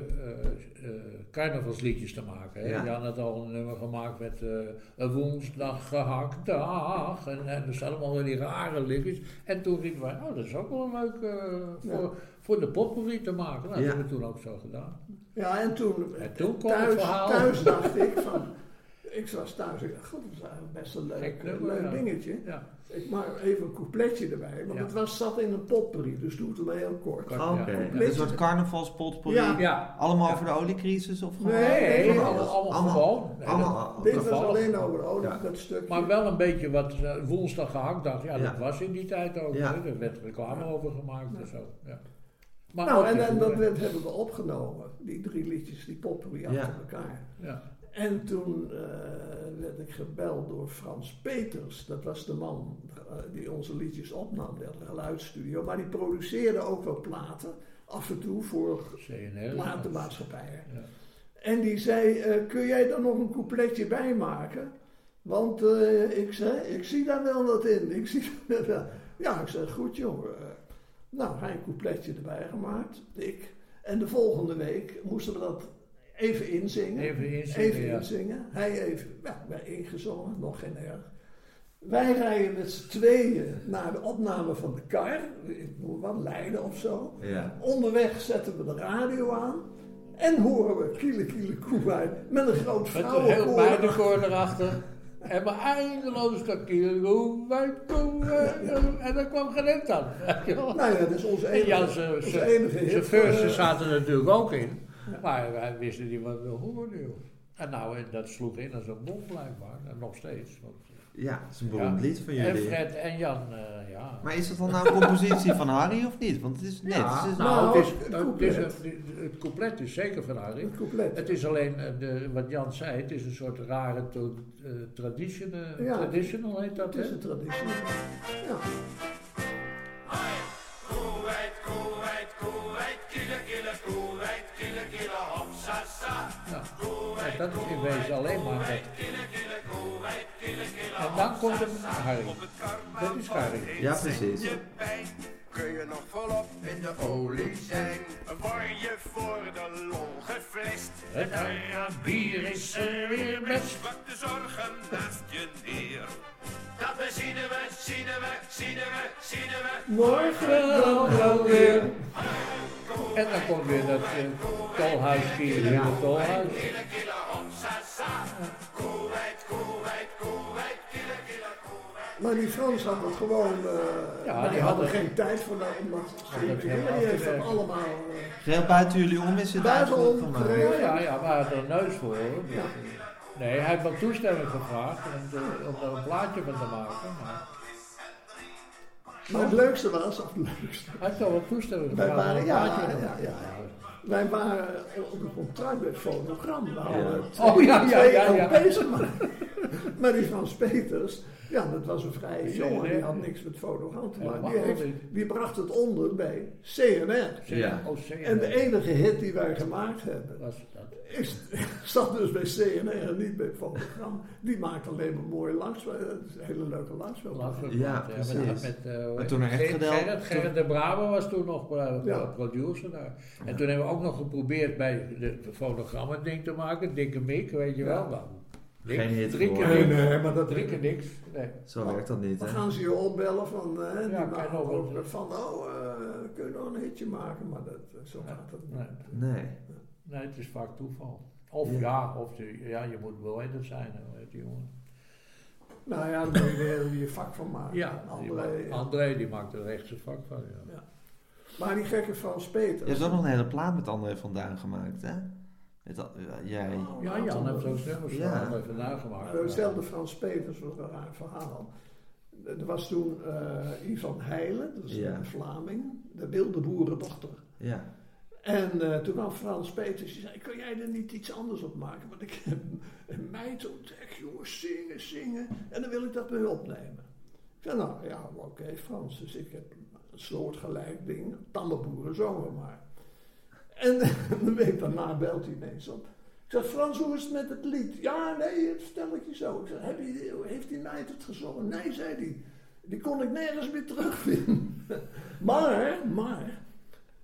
eh, carnavalsliedjes te maken. Hè. Ja. Jan had al een nummer gemaakt met eh, een woensdag gehakt dag. En, en er staan allemaal weer die rare liedjes. En toen riepen wij, oh dat is ook wel leuk eh, voor, Ja. voor de potpourri te maken. Nou, dat Ja. hebben we toen ook zo gedaan. Ja, en toen, En toen kwam thuis, het verhaal. thuis dacht ik van... ik was thuis, ik dacht, god, dat is eigenlijk best een leuk, nummer, ja. dingetje. Ja. Ik maak even een coupletje erbij, want Ja. het was, zat in een potpourri, dus doe het maar heel kort. Oh, Oké, een soort carnavalspotpourri. Ja. Ja. Allemaal Ja. over de oliecrisis of gewoon? Nee, Nee, nee, allemaal, allemaal allemaal- gewoon. Nee, allemaal- dat- Dit was alleen over olie, Ja. dat stukje. Maar wel een beetje wat eh, woensdag gehakt dacht. Ja, Ja. dat was in die tijd ook. Er werd reclame over gemaakt en zo. Ja. Maar nou, en, en dat voer- werd, hebben we opgenomen, die drie liedjes, die potpourri achter Ja. elkaar. Ja. En toen eh, werd ik gebeld door Frans Peters. Dat was de man eh, die onze liedjes opnam. Die had een geluidsstudio. Maar die produceerde ook wel platen. Af en toe voor CNR. platenmaatschappijen. Ja. En die zei, eh, kun jij daar nog een coupletje bij maken? Want ik zei, ik zie daar wel wat in. Ik zie *laughs* wel. Ja, ik zei, goed jongen. Nou, hij een coupletje erbij gemaakt. Ik. En de volgende week moesten we dat even inzingen. Even inzingen, Even ja. Hij even, ja, wij ingezongen, nog geen erg. Wij rijden met z'n tweeën naar de opname van de kar. Wat Leiden of zo. Ja. Onderweg zetten we de radio aan. En horen we kiele kiele koe uit. Met een groot Met een heel vrouwenkoor. meidenkoor erachter. En maar eindeloos dat kilo, wij komen. En dan kwam geen hit aan. Nou ja, dat is onze En enige, zijn onze enige zijn versen Eh, zaten er natuurlijk ook in. *laughs* Maar wij wisten niet wat we hoorden. joh. En nou, en dat sloeg in als een bom blijkbaar. En nog steeds. Want, Ja, het is een beroemd Ja. lied van en jullie. Fred en Jan, eh, ja. Maar is dat dan nou een compositie van Harry of niet? Want het is net. Ja, het is- nou, nou, het, is, het het, is een- het couplet is zeker van Harry. Het couplet. Het is alleen, eh, de, wat Jan zei, het is een soort rare to, eh, traditional, Ja. traditional heet dat, Het is hè? een traditie. Ja. Koeweit, koeweit, koeweit, kille, kille, koeweit, kille, kille, hop, sa, sa. Ja. Ja, dat is in wezen alleen maar dat. En dan komt een Harry. Dat is Harry. Ja, precies. Kun je nog volop in de olie zijn. Word je voor de lol geflest. Het Arabier is er weer best. Pak de zorgen naast je neer. Dat we zien we, zien we, zien we, zien we. Morgen Dan wel weer. En dan komt weer dat uh, tolhuis hier, ja. het tolhuis. Koeweit, koeweit, koeweit. Maar die Frans had het gewoon. eh, Ja, maar die die hadden hadden- geen tijd voor dat, om dat te dat doen. helemaal Die heeft dat allemaal. eh, Geheel buiten jullie om is het Buitenom geregeld. Ja, ja, maar hij had er een neus voor. hoor. Ja. Nee, hij heeft wel toestemming gevraagd om, de- om er een plaatje van te maken. Maar maar het leukste was, of het leukste. hij heeft wel toestemming gevraagd een ja, ja, ja, ja. Wij waren op een contract bij Fonogram. We hadden Oh, twee, ja, ja, ja, ja. LP's, maar, *laughs* maar die Frans Peters, ja, dat was een vrije jongen. Die had niks met Fonogram te maken. Die, heeft, bracht het onder bij CNR. Ja. Oh. En de enige hit die wij gemaakt hebben, dat. is, *laughs* zat dus bij CNR en niet bij Fonogram. Die maakt alleen maar mooie. Dat is een hele leuke. Laatste Ja, precies. Met, met, eh, heet toen het? er echt Gerrit- gedeld- Gerrit, de Braber was toen nog eh, Ja. producer daar. En toen hebben we ook nog geprobeerd bij de, een ding te maken. Dikke Mik, weet je wel. Nou, niks. Geen hit geworden. Nee, niks. nee, maar dat Drie keer niks. Nee. Zo werkt dat niet, Dan gaan ze je opbellen van, eh, die kan ook van, oh, eh, kun je nog een hitje maken? Maar dat, eh, zo gaat het niet. Nee. Nee. het is vaak toeval. Of Ja. ja, of de, ja, je moet bewetend zijn, heet die jongen? Nou ja, daar moet je er heel je vak van maken. Ja, André. André die maakt er echt zijn vak van. Ja. Ja. Maar die gekke Frans Peters. Je hebt ook nog een hele plaat met André van Duin gemaakt, hè? Met jij. Oh, Ja, Jan heeft zo'n nummers Ja. van even nagemaakt. Maar Hetzelfde Frans Peters was een raar verhaal. Er was toen eh Ivan Heijlen, dat is Ja. een Vlaming, de wilde boerendochter. Ja. En eh, toen kwam Frans Peters, die zei, kun jij er niet iets anders op maken? Want ik heb een meid ontdekt, jongens, zingen, zingen. En dan wil ik dat mee opnemen. Ik zei, nou ja, oké Frans, dus ik heb een soortgelijk ding, tammenboeren, zongen maar. En *laughs* een week daarna belt hij ineens op. Ik zeg, Frans, hoe is het met het lied? Ja, nee, dat vertel ik je zo. Ik heb je, heeft die meid het gezongen? Nee, zei hij. Die kon ik nergens meer terugvinden. *laughs* maar, maar,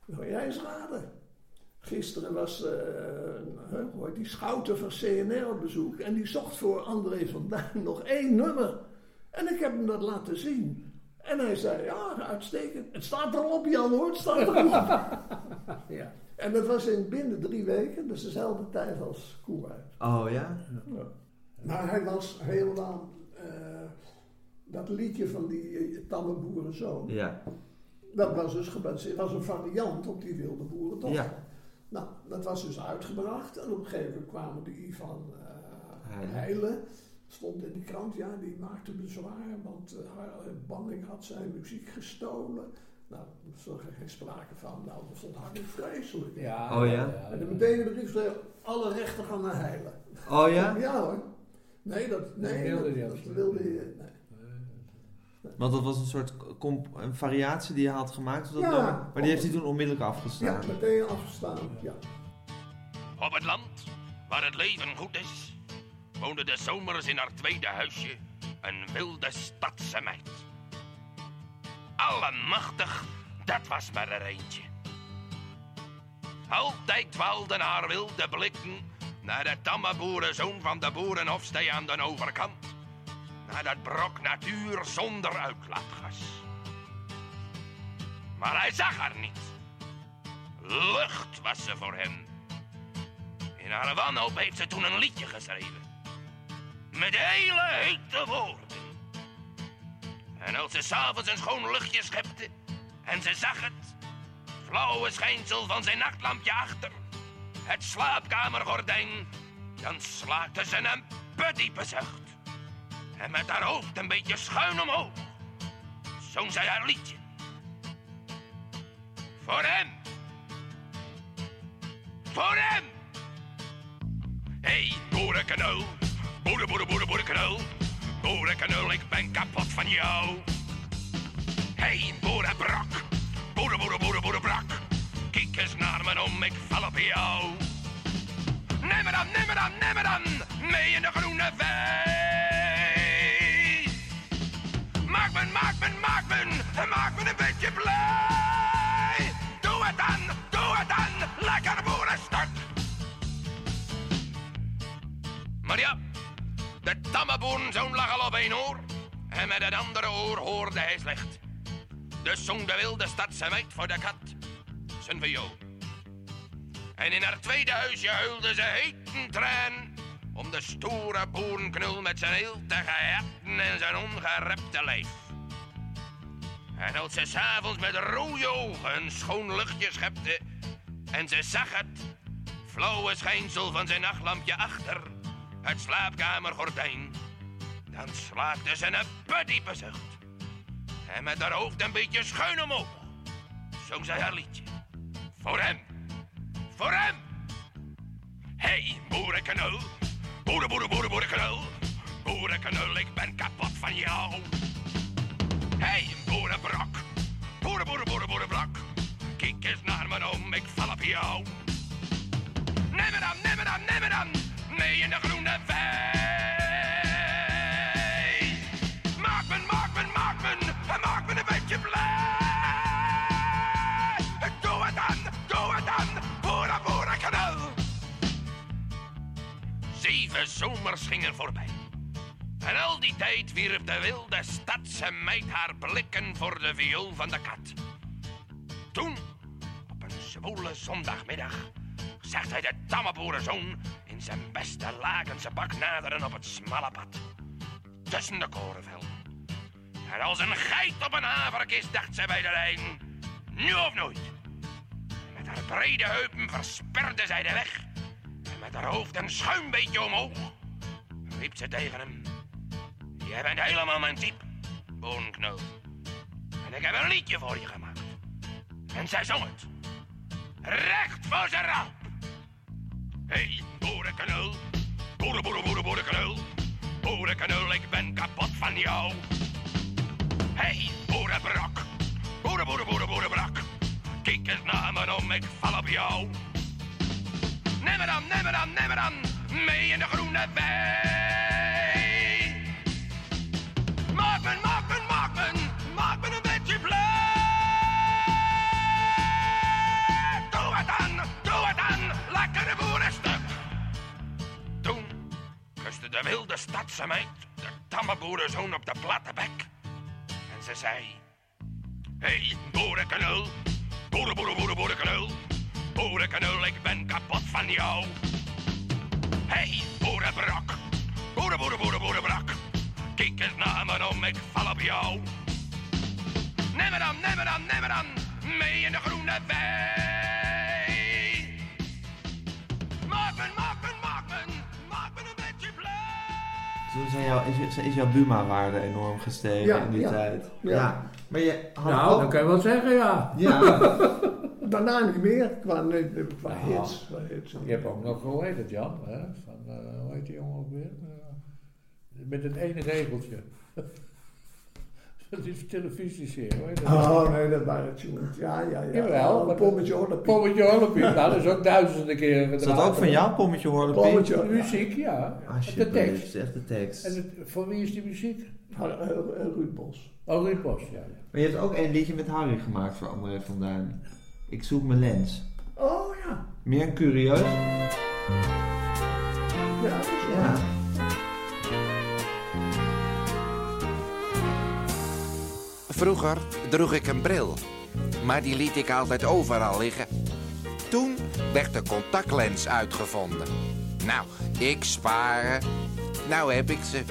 wil jij eens raden? Gisteren was eh, die schouter van CNR op bezoek en die zocht voor André van Duin nog één nummer. En ik heb hem dat laten zien. En hij zei, ja, uitstekend. Het staat erop, Jan hoor, het staat erop. *laughs* Ja. en dat was in binnen drie weken, dus dezelfde tijd als Koerhuis. Oh ja? Ja. Maar hij was helemaal... eh, dat liedje van die eh, tamme boerenzoon... Ja. Dat was dus gebaseerd, was een variant op die wilde boerendochter. Ja. Nou, dat was dus uitgebracht en op een gegeven moment kwamen die Ivan eh Heile. Heile, stond in de krant, ja, die maakte bezwaar, want haar eh, Banning had zijn muziek gestolen. Nou, er was er geen sprake van, nou, dat vond Harry vreselijk. Ja, Oh, ja? En dan meteen in de brief schreef, alle rechten gaan naar Heile. Oh ja? Ja hoor. Nee, dat, nee, dat, wilde niet. je, nee. Want dat was een soort comp- een variatie die hij had gemaakt. op dat Ja. nummer. Maar die heeft hij toen onmiddellijk Ja, afgestaan. meteen afgestaan, ja. Op het land, waar het leven goed is, woonde de zomers in haar tweede huisje een wilde stadse meid. Allemachtig, dat was maar er eentje. Altijd dwaalden haar wilde blikken naar de tamme boerenzoon van de boerenhofstee aan de overkant. Naar dat brok natuur zonder uitlaatgas. Maar hij zag haar niet. Lucht was ze voor hem. In haar wanhoop heeft ze toen een liedje geschreven. Met hele hete woorden. En als ze s'avonds een schoon luchtje schepte en ze zag het flauwe schijnsel van zijn nachtlampje achter het slaapkamergordijn, dan slaakte ze een bediepe zucht. En met haar hoofd een beetje schuin omhoog zong zij haar liedje. Voor hem. Voor hem. Hey, boerenkanul. Boeren, boeren, ik ben kapot van jou. Hey, boerenbrak. Boeren, boeren, boeren. Kijk eens naar me om, ik val op jou. Neem me dan, neem me dan, neem me dan. Mee in de groene vee. Maak me. Maak me een beetje blij. Doe het dan, doe het dan. Lekker boerenstuk. Maar ja, de tamme boerenzoon lag al op één oor. En met het andere oor hoorde hij slecht. Dus zong de wilde stadse meid voor de kat zijn viool. En in haar tweede huisje huilde ze heet een traan. Om de stoere boerenknul met zijn heeltige herten en zijn ongerepte lijf. En als ze s'avonds met rode ogen schoon luchtje schepte. En ze zag het flauwe schijnsel van zijn nachtlampje achter het slaapkamergordijn. Dan slaakte ze een bediepe zucht. En met haar hoofd een beetje schuin omhoog zong zij haar liedje. Voor hem. Voor hem. Hey, boerenkanul. Boeren, boeren, boeren, boerenkanul. Boerenkanul, ik ben kapot van jou. Hey, boerenbrak. Boeren, boeren, boeren, boerenbrak. Kijk eens naar me om, ik val op jou. Neem me dan, neem me dan, neem me dan. Mee in de groene vee. Maak me, maak me, maak me. Maak me een beetje blij. Doe het dan, doe het dan. Boeren, boerenkanal. Zeven zomers gingen voorbij. En al die tijd wierp de wilde stadse meid haar blikken voor de viool van de kat. Toen, op een zwoele zondagmiddag, zag hij de tamme boerenzoon in zijn beste lakense bak naderen op het smalle pad. Tussen de korenvelden. En als een geit op een haverkist dacht zij bij de lijn, nu of nooit. Met haar brede heupen versperde zij de weg. En met haar hoofd een schuin beetje omhoog, riep ze tegen hem. Jij bent helemaal mijn type, boerenknul. En ik heb een liedje voor je gemaakt. En zij zong het. Recht voor zijn raap. Hey, boerenknul. Boeren, boeren, ik ben kapot van jou. Hey, boerenbrak. Boeren, boeren, boeren. Kijk eens naar me om, ik val op jou. Neem me dan, neem me dan, neem me dan. Mee in de groene wei. Maak me. Maak me een beetje blij. Doe het dan, doe het dan. Lekkere boerenstuk. Toen kuste de wilde stadse meid de tamme boerenzoon op de platte bek. En ze zei... Hey, boerenkanul. Boeren, boeren, boeren, boerenkanul. Ik ben kapot van jou. Hey, boede, brak. Kijk eens naar me om, ik val op jou. Neem me dan, neem me dan, neem me dan. Mee in de groene wei. Maak me, maak me, maak me. Maak me een beetje blij. Toen zijn jouw, is, is jouw Buma-waarde enorm gestegen Ja, in die ja, tijd. ja. Maar je had Nou, ook... dan kan je wel zeggen, ja. Ja, *laughs* Daarna niet meer, qua, Ja. hits. Qua hits. Je hebt ook nog, hoe heet het Jan? Hè? Van, eh, hoe heet die jongen ook weer? Met het ene regeltje. Dat is televisieserie, dat? Oh nee, dat waren tunes. Ja, ja, ja. Jawel, Oh, Pommetje Horlepie. Pommetje Horlepie, nou dat is ook duizenden keren is dat ook van jou, Pommetje Horlepie? Pommetje muziek, ja. Ah, de tekst. dat is echt de tekst. En het, voor wie is die muziek? Har- eh, eh, Ruud Bos. Oh, Ruud Bos, ja. Maar je hebt ook een liedje met Harry gemaakt voor André van Duin. Ik zoek mijn lens. Oh ja. Meer curieus. Ja, dat is Ja. Vroeger droeg ik een bril, maar die liet ik altijd overal liggen. Toen werd de contactlens uitgevonden. Nou, ik sparen. Nou heb ik ze.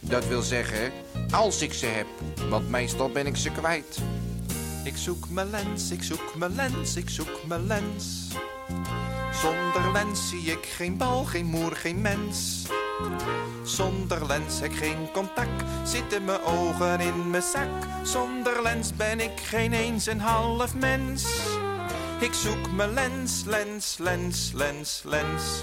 Dat wil zeggen, als ik ze heb, want meestal ben ik ze kwijt. Ik zoek mijn lens, ik zoek mijn lens, ik zoek mijn lens. Zonder lens zie ik geen bal, geen moer, geen mens. Zonder lens heb ik geen contact, zitten mijn ogen in mijn zak. Zonder lens ben ik geen eens een half mens. Ik zoek mijn lens, lens, lens, lens, lens.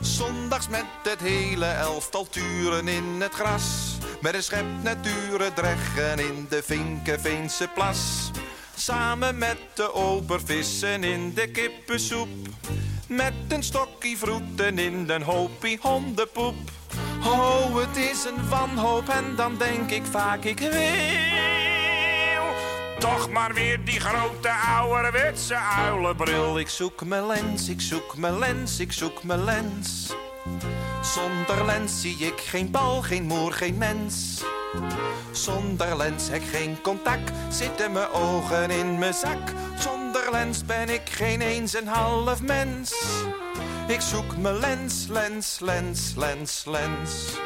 Zondags met het hele elftal turen in het gras. Met een schep naturen dreggen in de Vinkenveense plas. Samen met de obervissen in de kippensoep. Met een stokkie vroeten in den hoopie hondenpoep. Oh, het is een wanhoop en dan denk ik vaak ik wil. Toch maar weer die grote ouderwetse uilenbril. Ik zoek mijn lens, ik zoek mijn lens, ik zoek mijn lens. Zonder lens zie ik geen bal, geen moer, geen mens. Zonder lens heb ik geen contact, zitten mijn ogen in mijn zak. Zonder lens ben ik geen eens een half mens. Ik zoek mijn lens, lens, lens, lens, lens.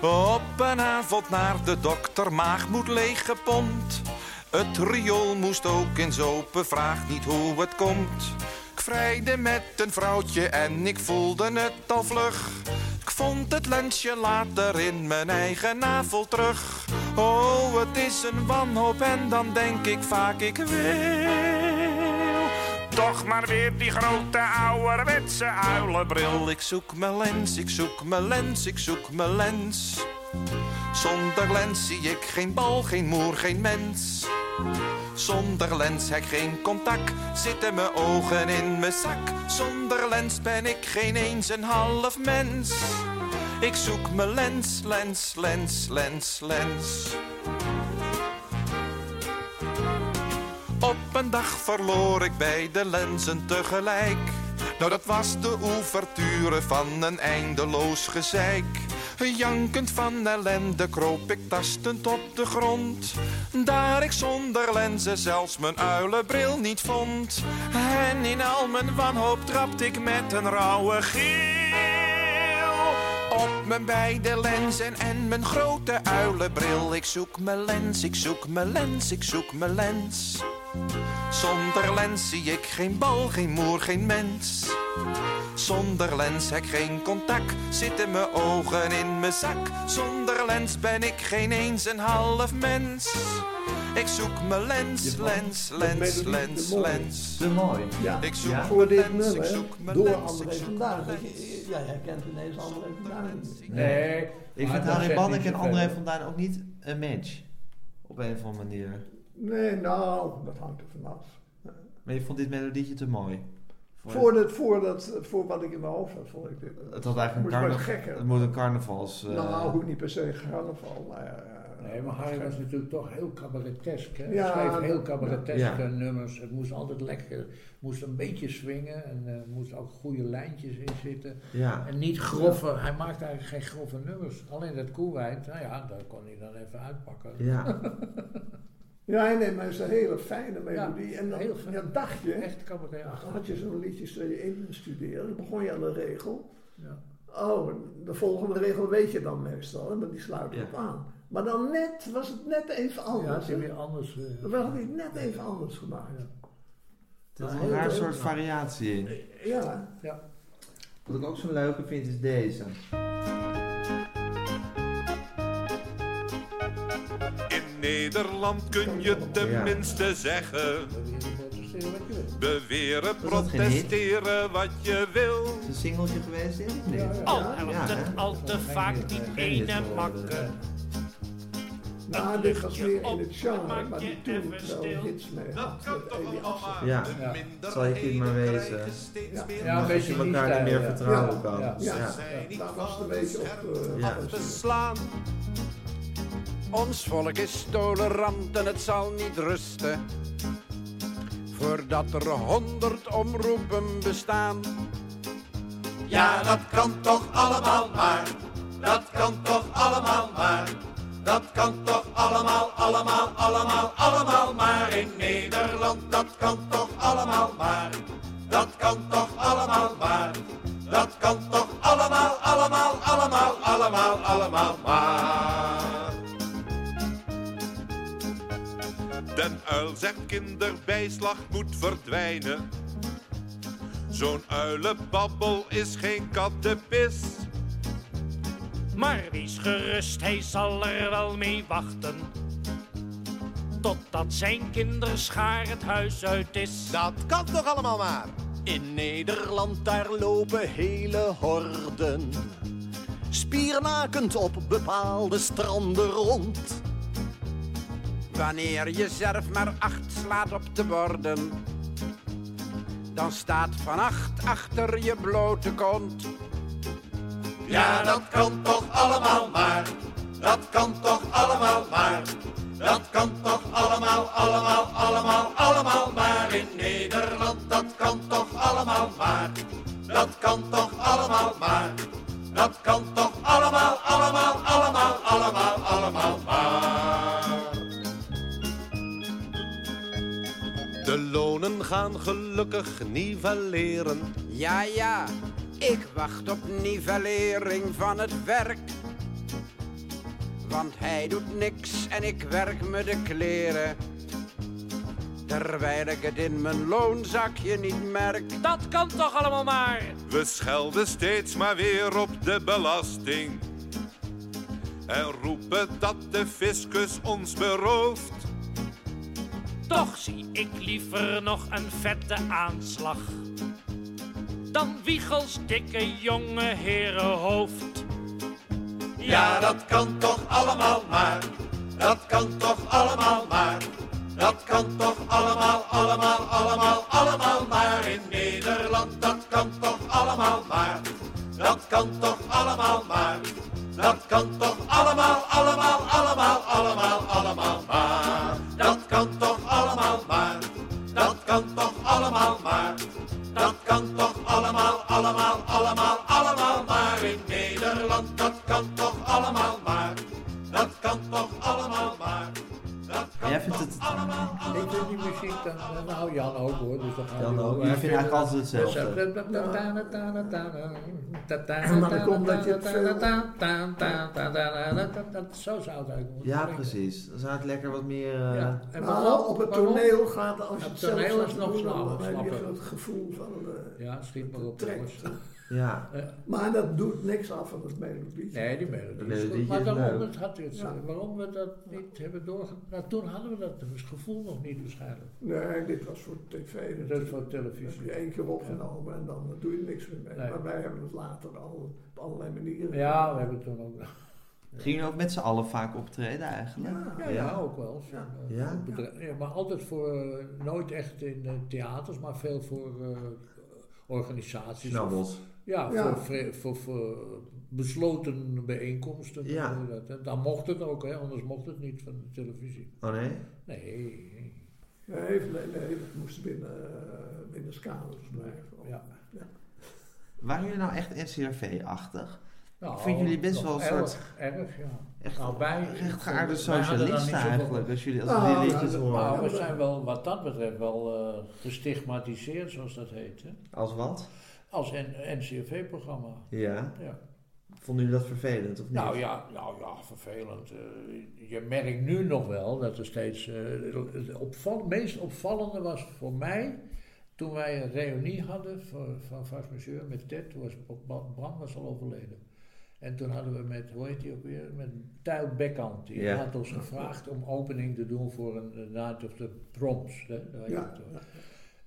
Op een avond naar de dokter, maag moet leeggepompt. Het riool moest ook eens open, vraag niet hoe het komt. Ik vrijde met een vrouwtje en ik voelde het al vlug. Ik vond het lensje later in mijn eigen navel terug. Oh, het is een wanhoop en dan denk ik vaak ik wil. Toch maar weer die grote ouderwetse uilenbril. Ik zoek mijn lens, ik zoek mijn lens, ik zoek mijn lens. Zonder lens zie ik geen bal, geen moer, geen mens. Zonder lens heb ik geen contact, zitten mijn ogen in mijn zak. Zonder lens ben ik geen eens een half mens. Ik zoek mijn lens, lens, lens, lens, lens. Op een dag verloor ik beide lenzen tegelijk. Nou, dat was de ouverture van een eindeloos gezeik. Jankend van ellende kroop ik tastend op de grond. Daar ik zonder lenzen zelfs mijn uilenbril niet vond. En in al mijn wanhoop trapte ik met een rauwe geel. Op mijn beide lenzen en mijn grote uilenbril. Ik zoek mijn lens, ik zoek mijn lens, ik zoek mijn lens. Zonder lens zie ik geen bal, geen moer, geen mens. Zonder lens heb ik geen contact, zitten mijn ogen in mijn zak. Zonder lens ben ik geen eens een half mens. Ik zoek mijn lens, lens, lens, lens, lens. Te mooi. Ja, Ik zoek Ja. voor mijn dit lens, ik nummer zoek mijn door lens, André ik zoek van mijn Duin. lens. Je- Ja, jij kent ineens André van Duin. Nee. Ik vind Harry Bannek en. André van Duin ook niet een match. Op een of andere manier. Nee, nou, dat hangt er vanaf. Maar je vond dit melodietje te mooi. Voor, dat, voor, dat, voor wat ik in mijn hoofd had, vond ik dit. Het had eigenlijk Moest een, maar carna- gekker. het moet een carnavals... eh, nou, hoe niet per se carnaval, maar... eh, Nee, maar Harry was natuurlijk toch heel cabaretesk. Hè? Ja, Hij schreef heel cabareteske ja. nummers. Het moest altijd lekker, het moest een beetje swingen en er moesten ook goede lijntjes in zitten. ja. En niet grove, hij maakte eigenlijk geen grove nummers. Alleen dat koelwijn, nou ja, daar kon hij dan even uitpakken. Ja. *laughs* Ja, nee, maar het is een hele fijne melodie. Ja, en dan heel fijn. ja, dacht je, Echt cabaret dan had je zo'n liedje je in studeren, dan begon je aan de regel. Ja. Oh, de volgende regel weet je dan meestal, hè, maar die sluit Ja. op aan. Maar dan net, was het net even Ja, anders. het is hè? weer anders. eh, Dan werd het net even anders gemaakt. Ja. Er is een raar leuk. soort variatie in. Ja, Ja. Wat ik ook zo leuke vind is deze. Nederland kun je tenminste zeggen. Beweren protesteren wat je wil. Is het een singeltje geweest? Ja, ja. Al Ja, helpt ja, het al te vaak die ene hit geworden. makke. nou, dit was meer in op, het genre, maak maar die je toen even wel stil. hits mee Dat had. kan Met Asser. maar. Ja. Ja. Zal je kind maar wezen. Ja. een beetje je elkaar niet meer ja. vertrouwen Ja, kan. ja. Ja, Ja. ja, daar was het een beetje op uh, Ja. Ons volk is tolerant en het zal niet rusten. Voordat er honderd omroepen bestaan. Ja, dat kan toch allemaal maar. Dat kan toch allemaal maar. Dat kan toch allemaal, allemaal, allemaal, allemaal maar in Nederland. Dat kan toch allemaal maar. Dat kan toch allemaal maar. Dat kan toch allemaal, allemaal, allemaal, allemaal, allemaal maar. Den uil zegt kinderbijslag moet verdwijnen. Zo'n uilenbabbel is geen kattenpis. Maar wees gerust, hij zal er wel mee wachten. Totdat zijn kinderschaar het huis uit is. Dat kan toch allemaal maar? In Nederland daar lopen hele horden. Spiernakend op bepaalde stranden rond. Wanneer je zelf maar acht slaat op de borden. Dan staat van acht achter je blote kont. Ja, dat kan toch allemaal maar. Dat kan toch allemaal maar. Dat kan toch allemaal, allemaal, allemaal, allemaal maar in Nederland. Dat kan toch allemaal maar. Dat kan toch allemaal maar. Dat kan toch allemaal, allemaal, allemaal, allemaal, allemaal maar. De lonen gaan gelukkig nivelleren. Ja, ja, ik wacht op nivellering van het werk. Want hij doet niks en ik werk me de kleren. Terwijl ik het in mijn loonzakje niet merk. Dat kan toch allemaal maar. We schelden steeds maar weer op de belasting. En roepen dat de fiscus ons berooft. Toch zie ik liever nog een vette aanslag. Dan Wiegels dikke jonge herenhoofd. Ja, dat kan toch allemaal maar. Dat kan toch allemaal maar. Dat kan toch allemaal, allemaal, allemaal, allemaal maar in Nederland. Dat kan toch allemaal maar. Dat kan toch allemaal maar. Dat kan toch allemaal, allemaal, allemaal, nou Jan ook hoor, dus dan gaan Jan ook. Jullie vinden eigenlijk altijd hetzelfde. Maar dat komt dat je het Zo zou het eigenlijk moeten Ja, precies. Dan zou het lekker wat meer... eh, Ja. En Nou, waarom? op het toneel gaat als het toneel is nog snel, dan heb je ik. het gevoel van de Ja, schiet maar op. trek. Ja. Maar dat doet niks af van het melodie. Nee, die melodie. Maar daarom leuk. het had het Ja. waarom we dat niet hebben doorgegaan. Nou, toen hadden we dat gevoel nog niet waarschijnlijk. Nee, dit was voor tv. Dat is natuurlijk. voor Dat heb televisie. je één keer opgenomen en dan doe je niks meer mee. Nee. Maar wij hebben het later al op allerlei manieren. Ja, we hebben toen ook. Gingen ook met z'n allen vaak optreden eigenlijk? Ja. Ja, ja, ook wel. Ja. Eh, Ja? maar altijd voor, eh, nooit echt in eh, theaters, maar veel voor eh, organisaties. Snabbels. Ja, Ja. Voor, vre- voor, voor besloten bijeenkomsten. Ja. dat. En dan mocht het ook, hè, anders mocht het niet van de televisie. Oh nee? Nee. Nee, nee, nee, dat moest binnen, uh, binnen kaders blijven. Ja. Waren jullie nou echt NCRV-achtig? Nou, Ik vind jullie best wel een erg, soort- Erg, ja. Echt Nou, wij- rechtgeaarde socialisten eigenlijk, als jullie als die liedjes nou, horen. Nou, we zijn wel, wat dat betreft, wel eh, gestigmatiseerd, zoals dat heet. Hè? Als wat? Als een NCRV-programma. Ja. Ja. Vonden jullie dat vervelend of niet? Nou ja, nou ja, vervelend. Eh, je merkt nu nog wel dat er steeds. eh, het opval, meest opvallende was voor mij. toen wij een reunie hadden voor, van Vast Monsieur met Ted. Toen was Bram was al overleden. En toen hadden we met, hoe heet die ook weer? Met Tuil Bekkant. Die Ja. had ons gevraagd om opening te doen voor een Night of the Proms. Hè? Ja.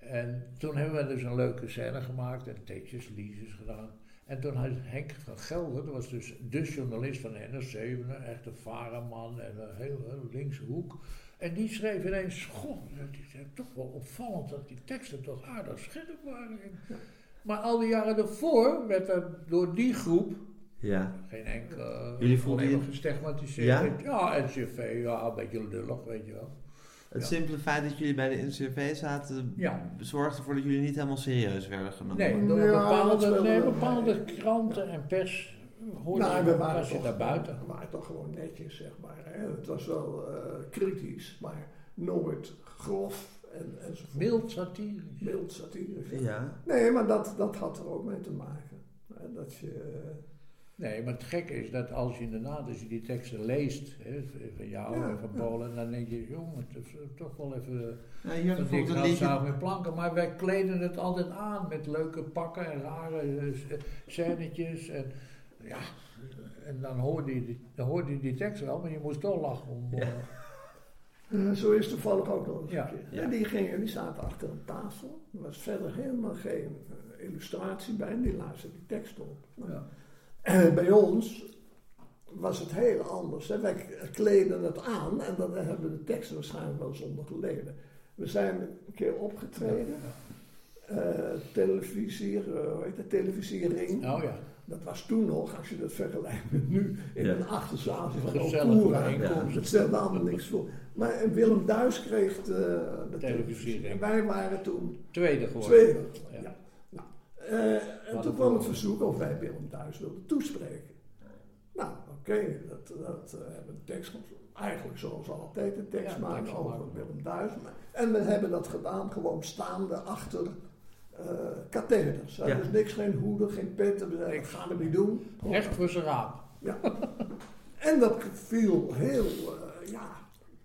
En toen hebben we dus een leuke scène gemaakt en tekstjes, liedjes gedaan. En toen had Henk van Gelder, dat was dus de journalist van NRC, een echte vareman en een heel, heel linkse hoek. En die schreef ineens, goh, dat is toch wel opvallend dat die teksten toch aardig scherp waren. Maar al die jaren daarvoor werd er door die groep Ja. geen enkele, Jullie voelden je- gestigmatiseerd. Ja? Ja, NCV, ja, een beetje lullig, weet je wel. Het Ja. simpele feit dat jullie bij de NCRV zaten, Ja. zorgde ervoor dat jullie niet helemaal serieus werden genomen. Nee, door Ja, dat bepaalde, nee, bepaalde kranten en pers hoorde Nou, je, we waren toch, daar buiten. we waren toch gewoon netjes, zeg maar. Hè. Het was wel eh, kritisch, maar nooit grof en, enzovoort. Mild satirisch. Mild satirisch. ja. Ja. Nee, maar dat, dat had er ook mee te maken. Hè, Dat je... eh, Nee, maar het gekke is dat als je inderdaad, als je die teksten leest, hè, van jou Ja, en van ja. Polen, dan denk je, jongen, het is eh, toch wel even Ja, een liedje. samen met planken. Maar wij kleden het altijd aan met leuke pakken en rare scènetjes. En, ja, en dan hoorde, je die, dan hoorde je die tekst wel, maar je moest toch lachen. Om, Ja. eh, zo is toevallig ook nog eens Ja, een keer. ja. En die, gingen, die zaten achter een tafel. Er was verder helemaal geen illustratie bij. En die lazen die tekst op. Nou, ja. En bij ons was het heel anders. Hè. Wij kleden het aan. En dan hebben we de teksten waarschijnlijk wel zonder geleden. We zijn een keer opgetreden. eh, televisie, eh, hoe heet het, televisiering. Oh ja. Dat was toen nog, als je dat vergelijkt met nu, in Ja. een achterzaaltje van bijeenkomst. Dat stelde allemaal niks voor. Maar en Willem Duis kreeg de, de televisie. En wij waren toen Tweede geworden. tweede. Ja. Eh, en toen kwam het verzoek of wij Willem Duis wilden toespreken. Nou, oké, dat, dat eh, hebben we tekst eigenlijk zoals altijd een tekst Ja, maken tekst over maken. Willem Duis. En we hebben dat gedaan gewoon staande achter eh katheders. Ja. Dus niks, geen hoeden, geen petten. We zeiden, dat gaan we niet doen. Recht voor zijn raap. Ja. En dat viel heel, ja,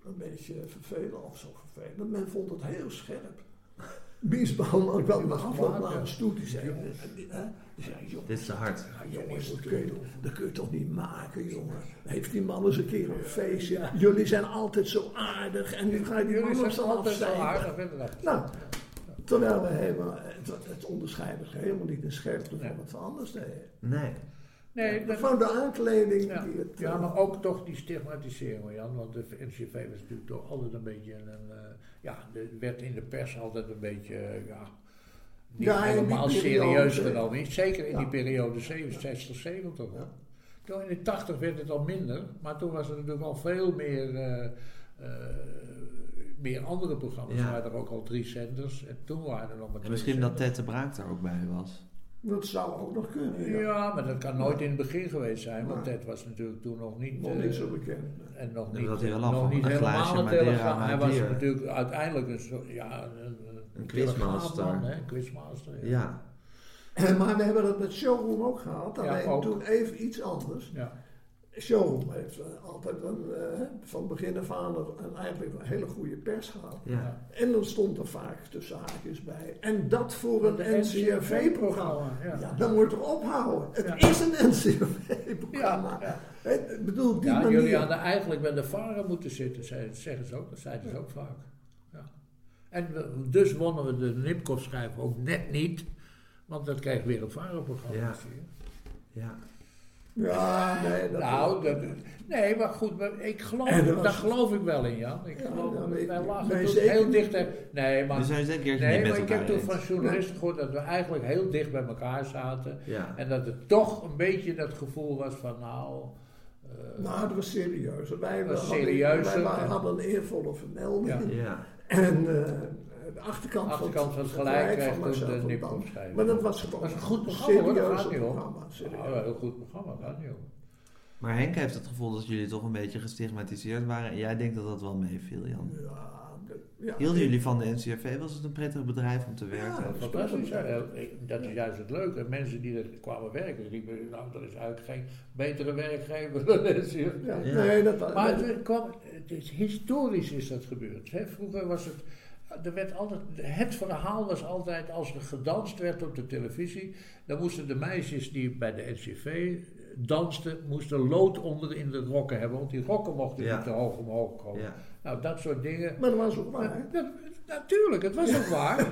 een beetje vervelend of zo vervelend. Men vond het heel scherp. Biesbaum ook wel was afloop naar ja. ons toe. Die zei, hè, die zei jongens, Dit is te hard. ja, jongens, dat kun, je, dat kun je toch niet maken, jongen. Heeft die man eens een keer een feestje. Jullie zijn altijd zo aardig en nu ga je die Jullie mannen zijn zo altijd zo afzeiken. aardig, inderdaad. Nou, terwijl we helemaal, het, het onderscheiden helemaal niet in scherpte van wat we anders deden. Nee. Nee, Van de aankleding Ja. die het... ja, eh, maar ook toch die stigmatisering, Jan. Want de NCV was natuurlijk toch altijd een beetje een. Ja, er werd in de pers altijd een beetje. eh, ja, niet Ja, helemaal serieus genomen. Zeker in Ja. die periode 60, 70. hoor. Ja. Toen in de 80 werd het al minder, maar toen was er natuurlijk al veel meer. eh, eh, meer andere programma's. Ja. Er waren er ook al drie zenders en toen waren er nog maar En misschien dat. Ted de Braak daar ook bij was. Dat zou ook nog kunnen, ja. Ja, maar dat kan nooit in het begin geweest zijn, want. Ted was natuurlijk toen nog niet. Nog eh, niet zo bekend. En nog Dat niet, eh, af nog niet een helemaal een telegraaf. Hij was natuurlijk uiteindelijk een, soort- ja, een, een, Een quizmaster. hè, quizmaster. Ja. Ja. *clears throat* Maar we hebben dat met Showroom ook gehad, Ja, alleen ook. toen even iets anders. Ja. Showroom heeft altijd een, eh, van begin af aan een, eigenlijk een hele goede pers gehad. Ja. En dan stond er vaak tussen haakjes bij. En dat voor een NCRV-programma. Ja. Ja, dan moet er ophouden. Het Ja. is een NCRV-programma. Ik bedoel, die manier. jullie hadden eigenlijk bij de varen moeten zitten, zeggen ze ook. Dat zeiden ze ook vaak. Ja. En we- dus wonnen we de Nipkoff-schijf ook net niet, want dat kreeg weer een varenprogramma. Ja. Ja. Ja, nee, dat Nou, dat, nee, maar goed, maar ik geloof, En dat was- daar geloof ik wel in, Jan. Ik Ja, geloof, maar ik- wij lagen nee, toen zeker heel dicht. hè. Nee, maar, We zijn eens een keertje nee, niet met maar ik heb toen van journalisten gehoord dat we eigenlijk heel dicht bij elkaar zaten. Ja. En dat het toch een beetje dat gevoel was van, nou... eh, Nou, het was serieuzer. Wij, was hadden- serieuzer wij en- hadden een eervolle vermelding. Ja. Ja. En eh, de achterkant, Achterkant van het gelijk krijgt Marcel de, de omschrijven. Maar dat was gewoon Dat is een goed programma hoor, serieus gaat niet om. programma, serieus. Ja, een heel goed programma, gaat niet om. Maar Henk heeft het gevoel dat jullie toch een beetje gestigmatiseerd waren. En jij denkt dat dat wel meeviel, Jan. Ja, ja, Hielden jullie van de NCRV? Was het een prettig bedrijf om te werken? Ja. Fantastisch, dat is juist het leuke. Mensen die er kwamen werken, riepen, nou, er is eigenlijk geen betere werkgever dan NCRV. Ja, Ja. Nee, dat, Maar dat- het kwam, het is, historisch is dat gebeurd. Hè. Vroeger was het, er werd altijd, het verhaal was altijd als er gedanst werd op de televisie, dan moesten de meisjes die bij de NCV dansten, moesten lood onder in de rokken hebben, want die rokken mochten Ja. niet te hoog omhoog komen. Ja. Nou, dat soort dingen. maar dat was ook waar. natuurlijk, het was ook *laughs* waar.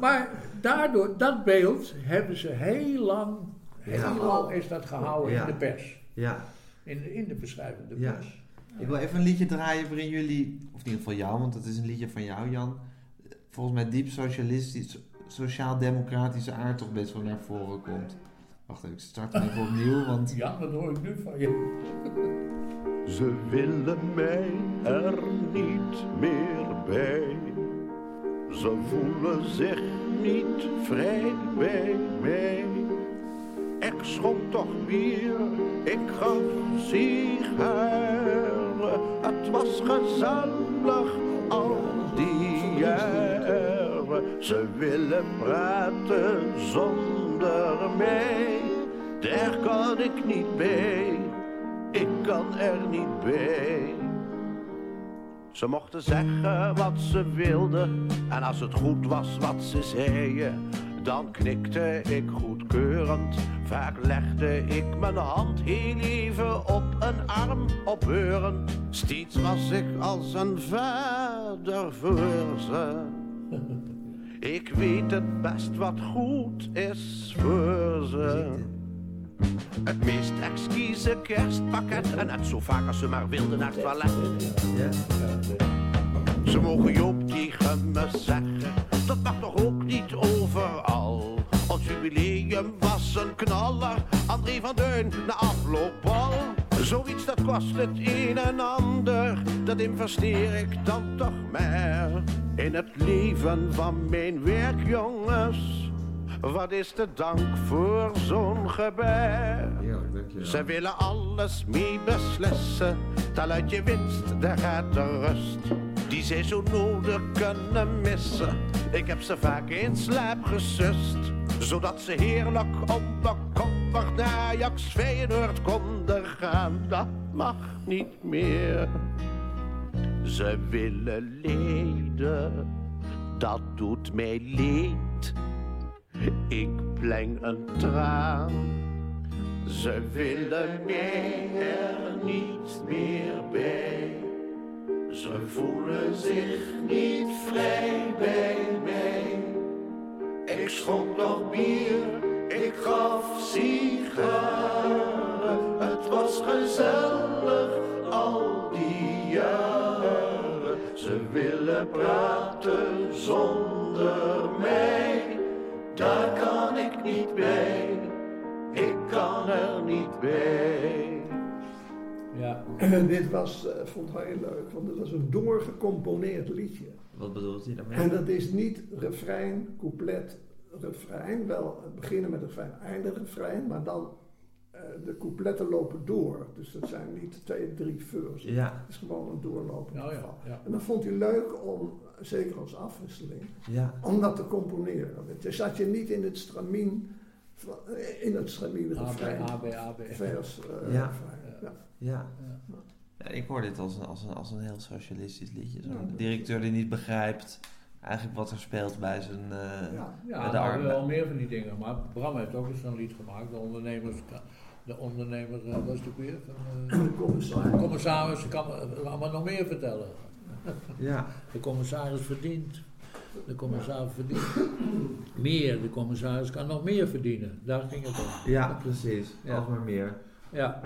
Maar daardoor, dat beeld hebben ze heel lang, heel Ja. lang is dat gehouden Ja. in de pers. Ja. In de, in de beschrijvende Ja. pers. Ik wil even een liedje draaien waarin jullie, of in ieder geval jou, want het is een liedje van jou, Jan. Volgens mij diep socialistisch, sociaal-democratische aard toch best wel naar voren komt. Wacht even, ik start even opnieuw, want... Ja, dat hoor ik nu van je. *laughs* Ze willen mij er niet meer bij. Ze voelen zich niet vrij bij mij. Ik schonk toch bier, ik gaf sigaren. Het was gezellig al Ze willen praten zonder mij. Daar kan ik niet bij ik kan er niet bij. Ze mochten zeggen wat ze wilden, en als het goed was wat ze zeiden, dan knikte ik goedkeurend. Vaak legde ik mijn hand heel even op een arm opbeurend. Steeds was ik als een vader voor ze. *laughs* Ik weet het best wat goed is voor ze. Het meest exquise kerstpakket. En net zo vaak als ze maar wilden naar het toilet. Ja. Ze mogen Joop tegen me zeggen. Dat mag toch ook niet overal. Ons jubileum was een knaller. André van Deun na afloopbal. Zoiets dat kost het een en ander. Dat investeer ik dan toch maar. In het leven van mijn werkjongens. Wat is de dank voor zo'n gebaar? Dankjewel. Ze willen alles mee beslissen. Tel uit je winst, daar gaat de rust. Die zij zo nodig kunnen missen. Ik heb ze vaak in slaap gesust. Zodat ze heerlijk onbekommerd naar Ajax Feyenoord konden gaan. Dat mag niet meer. Ze willen leden, dat doet mij leed. Ik pleng een traan. Ze willen mij er niet meer bij. Ze voelen zich niet vrij bij mij. Ik schonk nog bier, ik gaf sigaren. Het was gezellig al die jaren. Ze willen praten zonder mij. Daar kan ik niet bij. Ik kan er niet bij. Ja. *clears throat* dit was, eh, vond hij heel leuk, want het was een doorgecomponeerd liedje. Wat bedoelt hij daarmee? En dat is niet refrein, couplet, refrein. Wel het beginnen met refrein, eindigen refrein, maar dan eh, de coupletten lopen door. Dus dat zijn niet twee, drie versen. Ja. Het is gewoon een doorlopend Ja, ja, geval. ja. En dat vond hij leuk om, zeker als afwisseling, Ja. om dat te componeren. Dus zat je niet in het stramien, eh, in het stramien refrein. AB, AB. Vers, eh, Ja. refrein. Ja. Ja. Ik hoor dit als een, als een, als een heel socialistisch liedje. Zo'n directeur die niet begrijpt eigenlijk wat er speelt bij zijn... eh, Ja. Ja, de nou, wel meer van die dingen. Maar Bram heeft ook eens zo'n lied gemaakt. De ondernemers, de ondernemer, eh, was het ook weer? Van, eh, De commissaris. de commissaris kan me allemaal nog meer vertellen. Ja. De commissaris verdient. De commissaris verdient meer. De commissaris kan nog meer verdienen. Daar ging het om. ja, precies. Ja. Alsmaar meer. Ja.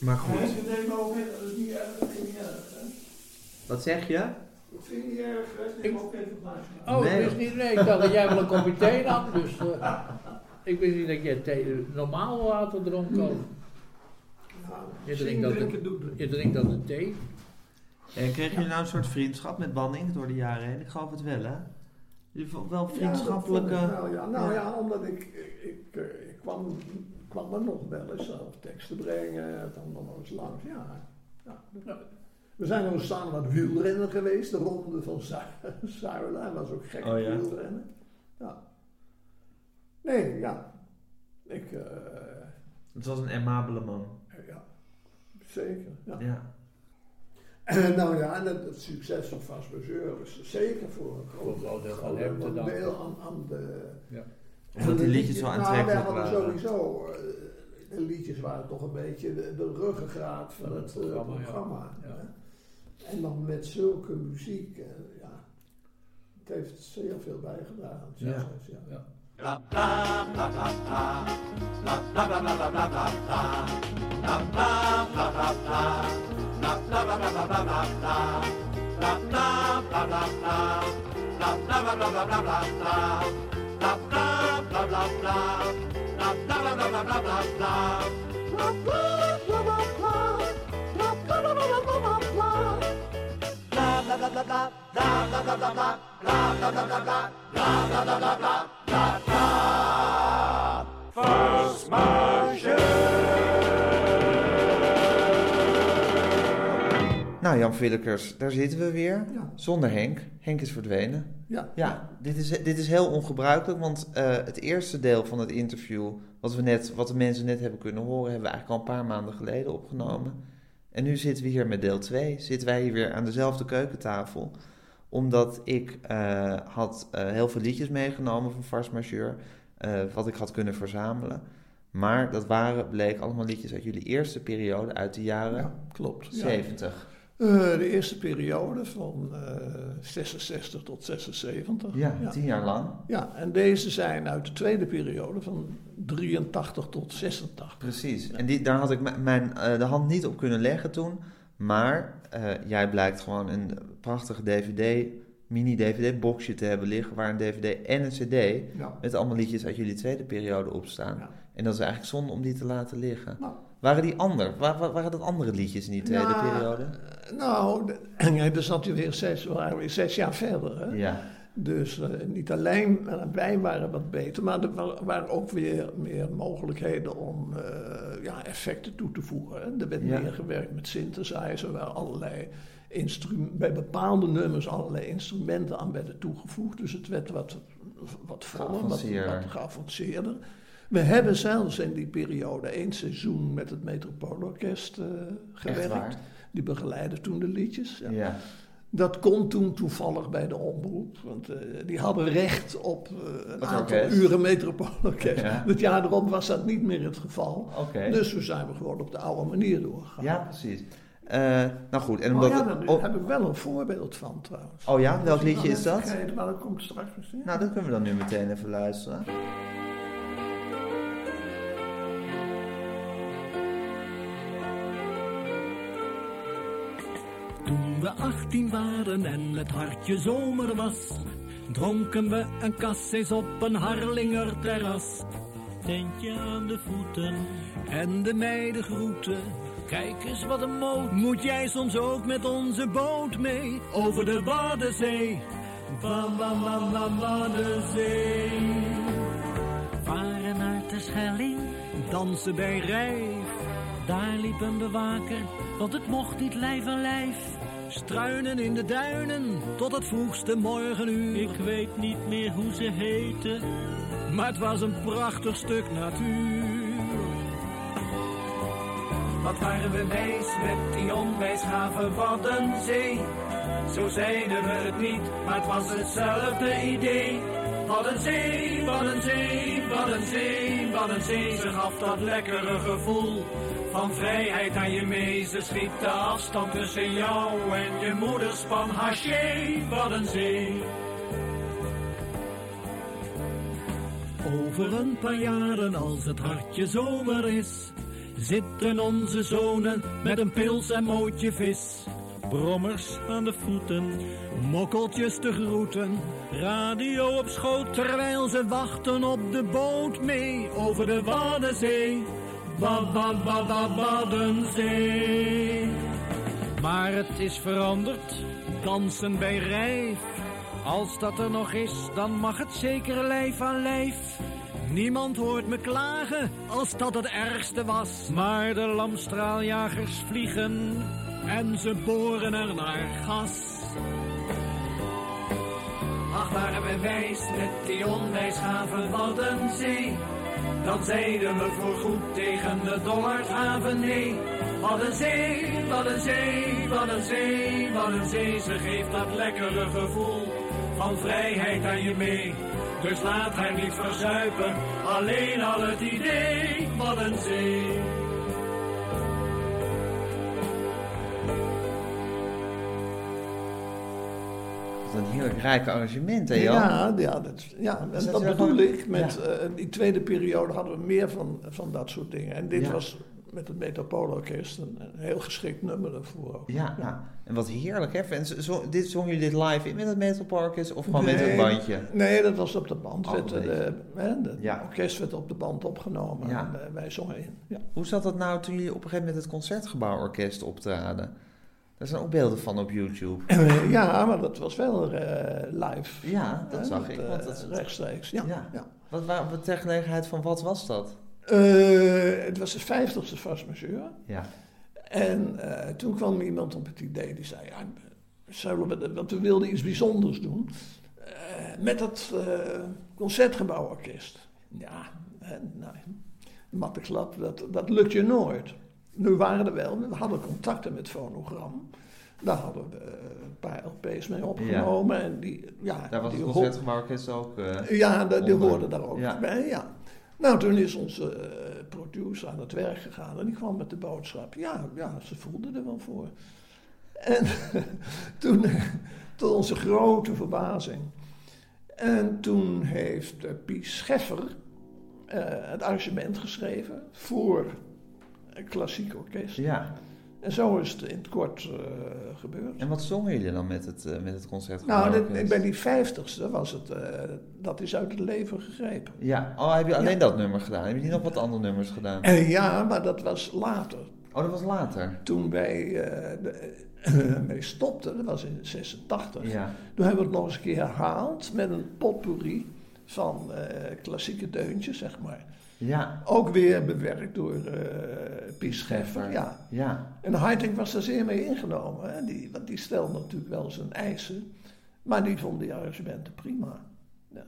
Maar goed. Nee, nee, maar ook, dat is niet erg, dat vind ik niet erg. hè. Wat zeg je? Dat vind ik niet erg, hè. neem ook even. Oh, Nee. ik wist niet, nee, ik dacht dat jij wel een kopje thee nam. Dus eh, ik wist niet dat jij thee, normaal water dronk ook. Nou, Je drinkt dat, het. je drinkt dat de thee. En kregen jullie nou een soort vriendschap met Banning door de jaren heen? Ik geloof het wel, hè? Wel vriendschappelijke... Ja, dat vond ik wel, ja. Nou ja, omdat ik, ik, ik, eh, ik kwam, kwam er nog wel eens zelf teksten brengen, dan nog wel eens langs. Ja, ja. We zijn nog eens samen aan het wielrennen geweest, de ronde van Zu- Zuilen. Dat was ook gek Oh ja. wielrennen. Ja. Nee, ja. Ik, eh, Het was een aimabele man. ja, zeker. Ja. Ja. En nou ja, en het, het succes van Fast Majeure is zeker voor een groot, groot deel aan, aan de... Ja. Omdat die liedjes zo Nou, aantrekkelijk wij hadden waren. sowieso... eh, de liedjes waren toch een beetje de, de ruggengraat van Van het het eh, programma. Ja. En dan met zulke muziek, eh, ja, het heeft zeer veel bijgedragen. Ja. ja. Ja. Bla bla bla bla bla. Bla bla bla bla bla bla bla bla. Bla bla blah blah blah blah blah blah blah blah blah blah blah blah blah First measure. Nou, Jan Willekers, daar zitten we weer. Ja. Zonder Henk. Henk is verdwenen. Ja. Ja, dit is, dit is heel ongebruikelijk, want eh, het eerste deel van het interview, wat, we net, wat de mensen net hebben kunnen horen, hebben we eigenlijk al een paar maanden geleden opgenomen. En nu zitten we hier met deel 2. Zitten wij hier weer aan dezelfde keukentafel. Omdat ik eh, had eh, heel veel liedjes meegenomen van Fars Majeur, wat ik had kunnen verzamelen. Maar dat waren, bleek allemaal liedjes uit jullie eerste periode, uit de jaren Ja, klopt. Ja. 70. Eh, de eerste periode van eh 66 tot 76. Ja, tien jaar lang. Ja, en deze zijn uit de tweede periode van 83 tot 86. Precies. En die, daar had ik mijn, eh, de hand niet op kunnen leggen toen. Maar eh, jij blijkt gewoon een prachtige DVD, mini-DVD-boxje te hebben liggen... waar een DVD en een CD Ja. met allemaal liedjes uit jullie tweede periode op staan. Ja. En dat is eigenlijk zonde om die te laten liggen. Nou. Waren die ander? Waren dat andere liedjes in die tweede Ja, periode? eh, Nou, de- *clears throat* ja, dan zat je weer zes, we waren weer zes jaar verder. Hè? Ja. Dus eh, niet alleen wij waren wat beter, maar er wa- waren ook weer meer mogelijkheden om eh, ja, effecten toe te voegen. Hè? Er werd Ja. meer gewerkt met synthesizer, waar allerlei bij bepaalde nummers allerlei instrumenten aan werden toegevoegd. Dus het werd wat, wat voller, wat, wat geavanceerder. We hebben zelfs in die periode één seizoen met het Metropoolorkest eh gewerkt. Die begeleidden toen de liedjes. Ja. Ja. Dat kon toen toevallig bij de omroep, want eh, die hadden recht op eh, een aantal orkest. uren metropoolorkest. Ja. Het jaar erop was dat niet meer het geval. Dus we zijn we gewoon op de oude manier doorgegaan. Ja, precies. Nou goed, en Oh omdat... ja, daar oh, heb ik wel een voorbeeld van trouwens. oh ja, welk liedje is dat? vergeten, maar dat komt straks misschien. Nou, dat kunnen we dan nu meteen even luisteren. Toen we 18 waren en het hartje zomer was, dronken we een kasseis op een Harlinger terras. Tentje aan de voeten en de meiden groeten. Kijk eens wat een moot. Moet jij soms ook met onze boot mee over de Waddenzee? Wa, wa, wa, wa, Waddenzee. Varen naar de Schelling, dansen bij Rijf. Daar liep een bewaker, want het mocht niet lijf aan lijf. Struinen in de duinen, tot het vroegste morgenuur. Ik weet niet meer hoe ze heten, maar het was een prachtig stuk natuur. Wat waren we wijs met die onwijsgave Waddenzee. Zo zeiden we het niet, maar het was hetzelfde idee. Waddenzee, Waddenzee, Waddenzee, Waddenzee. Ze gaf dat lekkere gevoel van vrijheid aan je mee. Ze schiet de afstand tussen jou en je moederspan. Haché, Waddenzee. Over een paar jaren als het hartje zomer is, zitten onze zonen met een pils en mootje vis. Brommers aan de voeten, mokkeltjes te groeten, radio op schoot terwijl ze wachten op de boot mee over de Waddenzee. Wa, wa, Waddenzee. Maar het is veranderd, dansen bij rijf. Als dat er nog is, dan mag het zeker lijf aan lijf. Niemand hoort me klagen als dat het ergste was. Maar de lamstraaljagers vliegen en ze boren er naar gas. Ach, waren we wijs met die onwijsgaven wat een zee. Dan zeiden we voorgoed tegen de dollarhaven nee. Wat een zee, wat een zee, wat een zee, wat een zee. Ze geeft dat lekkere gevoel van vrijheid aan je mee. Dus laat haar niet verzuipen, alleen al het idee, wat een zee. Een heerlijk rijk arrangement, hè Jan? Ja, ja, dat, ja en dat dat is wel bedoel ik. Met ja. eh, die tweede periode hadden we meer van, van dat soort dingen. En dit Ja. was met het Metropoolorkest een, een heel geschikt nummer ervoor. ook. Ja, ja. en wat heerlijk, hè? En zo, dit, zongen jullie dit live in met het Metroparkers of gewoon met een bandje? Nee, dat was op de band. Oh, werd, de, Ja. orkest werd op de band opgenomen Ja. en eh, wij zongen in. Ja. Hoe zat dat nou toen jullie op een gegeven moment het Concertgebouworkest optraden? Daar zijn ook beelden van op YouTube. Eh, ja, maar dat was wel eh, live. Ja, dat Hè, zag ik. eh, Want dat, rechtstreeks, ja. Ja. ja. Wat, wa- wat ter gelegenheid van wat was dat? Eh, het was de vijftigste Fast Majeur. Ja. En eh, toen kwam iemand op het idee, die zei, ja, zullen we, dat- want we wilden iets bijzonders doen. eh, met het eh, Concertgebouworkest. Ja, hè, nou, matteklap, dat, dat lukt je nooit. Nu waren er wel, we hadden contacten met Fonogram. Daar hadden we eh, een paar LP's mee opgenomen. En die, ja, Daar was die het Concertgebouworkest ook eh, ja, de- die hoorden daar ook Ja. bij, ja. Nou, toen is onze eh, producer aan het werk gegaan en die kwam met de boodschap. Ja, ja ze voelden er wel voor. En *laughs* toen, tot onze grote verbazing. En toen heeft uh, Pies Scheffer het arrangement geschreven voor een klassiek orkest. Ja. En zo is het in het kort eh, gebeurd. En wat zongen jullie dan met het, eh, met het Nou, Concertgebouworkest? dit- bij die vijftigste was het, eh, dat is uit het leven gegrepen. Ja, oh, heb je alleen Ja. dat nummer gedaan? Heb je niet nog wat andere nummers gedaan? Eh, ja, maar dat was later. Oh, dat was later? Toen wij mee *clears throat* stopten, dat was in 86. Ja. Toen hebben we het nog eens een keer herhaald met een potpourri van klassieke deuntjes, zeg maar. Ja. Ook weer bewerkt door eh Pies Scheffer. Ja. Ja. En Heiting was daar zeer mee ingenomen. Hè? Die, want die stelde natuurlijk wel zijn eisen. Maar die vond die arrangementen prima. Ja.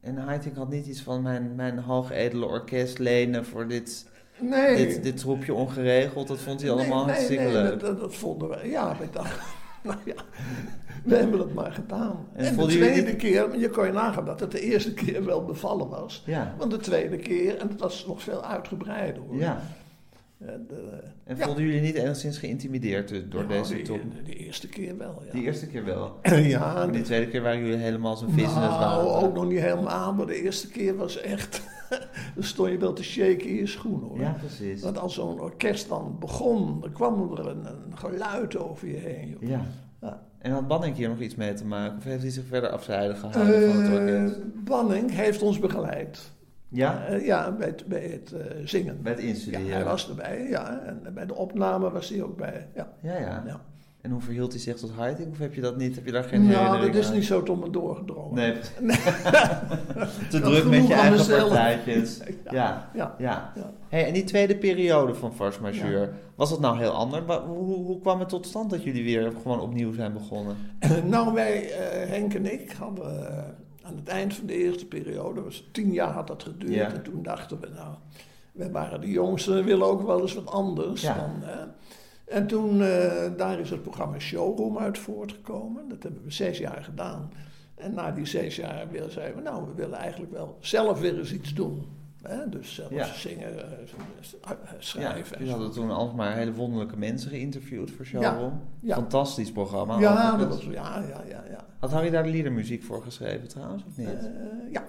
En Heiting had niet iets van mijn, mijn hoogedele orkest lenen voor dit, Nee. dit, dit troepje ongeregeld. Dat vond hij allemaal nee, nee, hartstikke nee, leuk. Dat, dat vonden we. Ja, we dachten, *laughs* nou ja, we hebben dat maar gedaan. En En, de tweede niet- keer, je kon je nagaan dat het de eerste keer wel bevallen was. Ja. Want de tweede keer, en het was nog veel uitgebreider hoor. Ja. De- En ja. vonden jullie niet enigszins geïntimideerd eh, door Ja, deze top? De eerste keer wel, ja. Die eerste keer wel. *clears throat* Ja, die die- tweede keer waren jullie helemaal zo'n vis in het Nou, water. ook nog niet helemaal, maar de eerste keer was echt... *laughs* dan stond je wel te shaken in je schoenen hoor. Ja, precies. Want als zo'n orkest dan begon, dan kwam er een, een geluid over je heen. joh. Ja. Ja. En had Banning hier nog iets mee te maken? Of heeft hij zich verder afzijdig gehouden van het Eh, orkest? Banning heeft ons begeleid. Ja? Eh, ja, bij het, bij het eh, zingen. Bij het instuderen. Ja, hij was erbij, ja. En bij de opname was hij ook bij, ja. Ja, ja. Ja. En hoe verhield hij zich tot Heiting? Of heb je dat niet? Heb je daar geen Nou, dat is aan? niet zo tot me doorgedrongen. Nee. *laughs* Te Dat druk met je eigen partijtjes. Ja. Ja, ja. ja, ja. Hey, en die tweede periode van Force Majeure, was dat nou heel anders? Hoe, hoe kwam het tot stand dat jullie weer gewoon opnieuw zijn begonnen? *clears throat* Nou, wij, eh, Henk en ik, hadden eh, aan het eind van de eerste periode, was tien jaar had dat geduurd, en toen dachten we, nou, we waren de jongsten, we willen ook wel eens wat anders. Ja. Dan, eh, en toen, eh, daar is het programma Showroom uit voortgekomen. Dat hebben we zes jaar gedaan. En na die zes jaar weer zeiden we, nou, we willen eigenlijk wel zelf weer eens iets doen. Hè? Dus zelf Ja. zingen, eh, Ja, schrijven. jullie hadden toen alsmaar hele wonderlijke mensen geïnterviewd voor Showroom. ja. Fantastisch programma. Ja, dat was, ja, ja, ja, ja. Had Harry daar de liedermuziek voor geschreven trouwens, of niet? Eh, ja.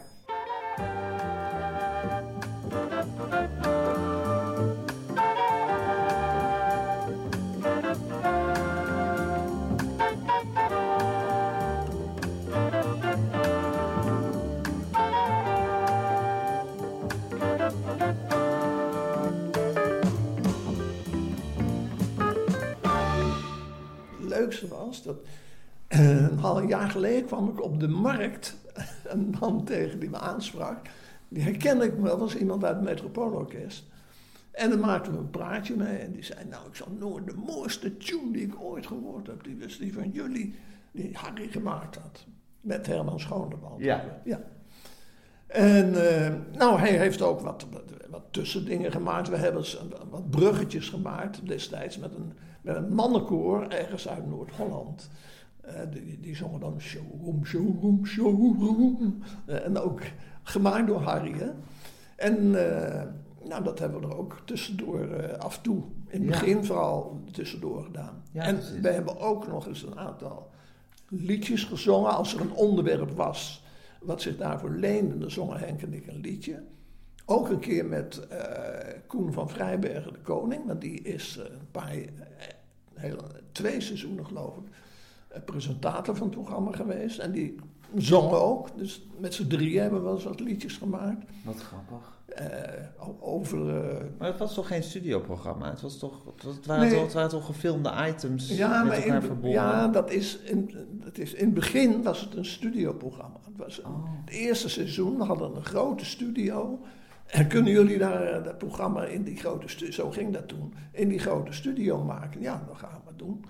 Leukste was, dat eh, een jaar geleden kwam ik op de markt *laughs* een man tegen die me aansprak. Die herkende ik wel als iemand uit het Metropoolorkest. En dan maakten we een praatje mee en die zei, nou ik zal nooit de mooiste tune die ik ooit gehoord heb, die was die van jullie, die Harry gemaakt had. Met Herman Schoonderwald. Ja. ja. En eh, nou, hij heeft ook wat, wat, wat tussendingen gemaakt. We hebben wat bruggetjes gemaakt destijds met een, met een mannenkoor ergens uit Noord-Holland. Eh, die, die zongen dan showroom, showroom, showroom. Eh, en ook gemaakt door Harry. Hè? En eh, nou, dat hebben we er ook tussendoor eh, af en toe. In het Ja. begin vooral tussendoor gedaan. Ja, en precies. we hebben ook nog eens een aantal liedjes gezongen als er een onderwerp was wat zich daarvoor leende. Dan zongen Henk en ik een liedje. Ook een keer met eh, Koen van Vrijbergen, de koning. Want die is eh, een paar, twee seizoenen geloof ik, eh, presentator van het programma geweest. En die zongen ook. Dus met z'n drieën hebben we wel eens wat liedjes gemaakt. Wat grappig. Eh, over... eh, Maar het was toch geen studioprogramma? Het, was toch, het, was- het waren, Nee. toch, het waren toch gefilmde items Ja, met elkaar in, verbonden? ja, dat is in, dat is in het begin was het een studioprogramma. Het was een- Oh. Het eerste seizoen, we hadden een grote studio. En kunnen jullie daar eh, dat programma in die grote studio, zo ging dat toen, in die grote studio maken? Ja, dat gaan we doen.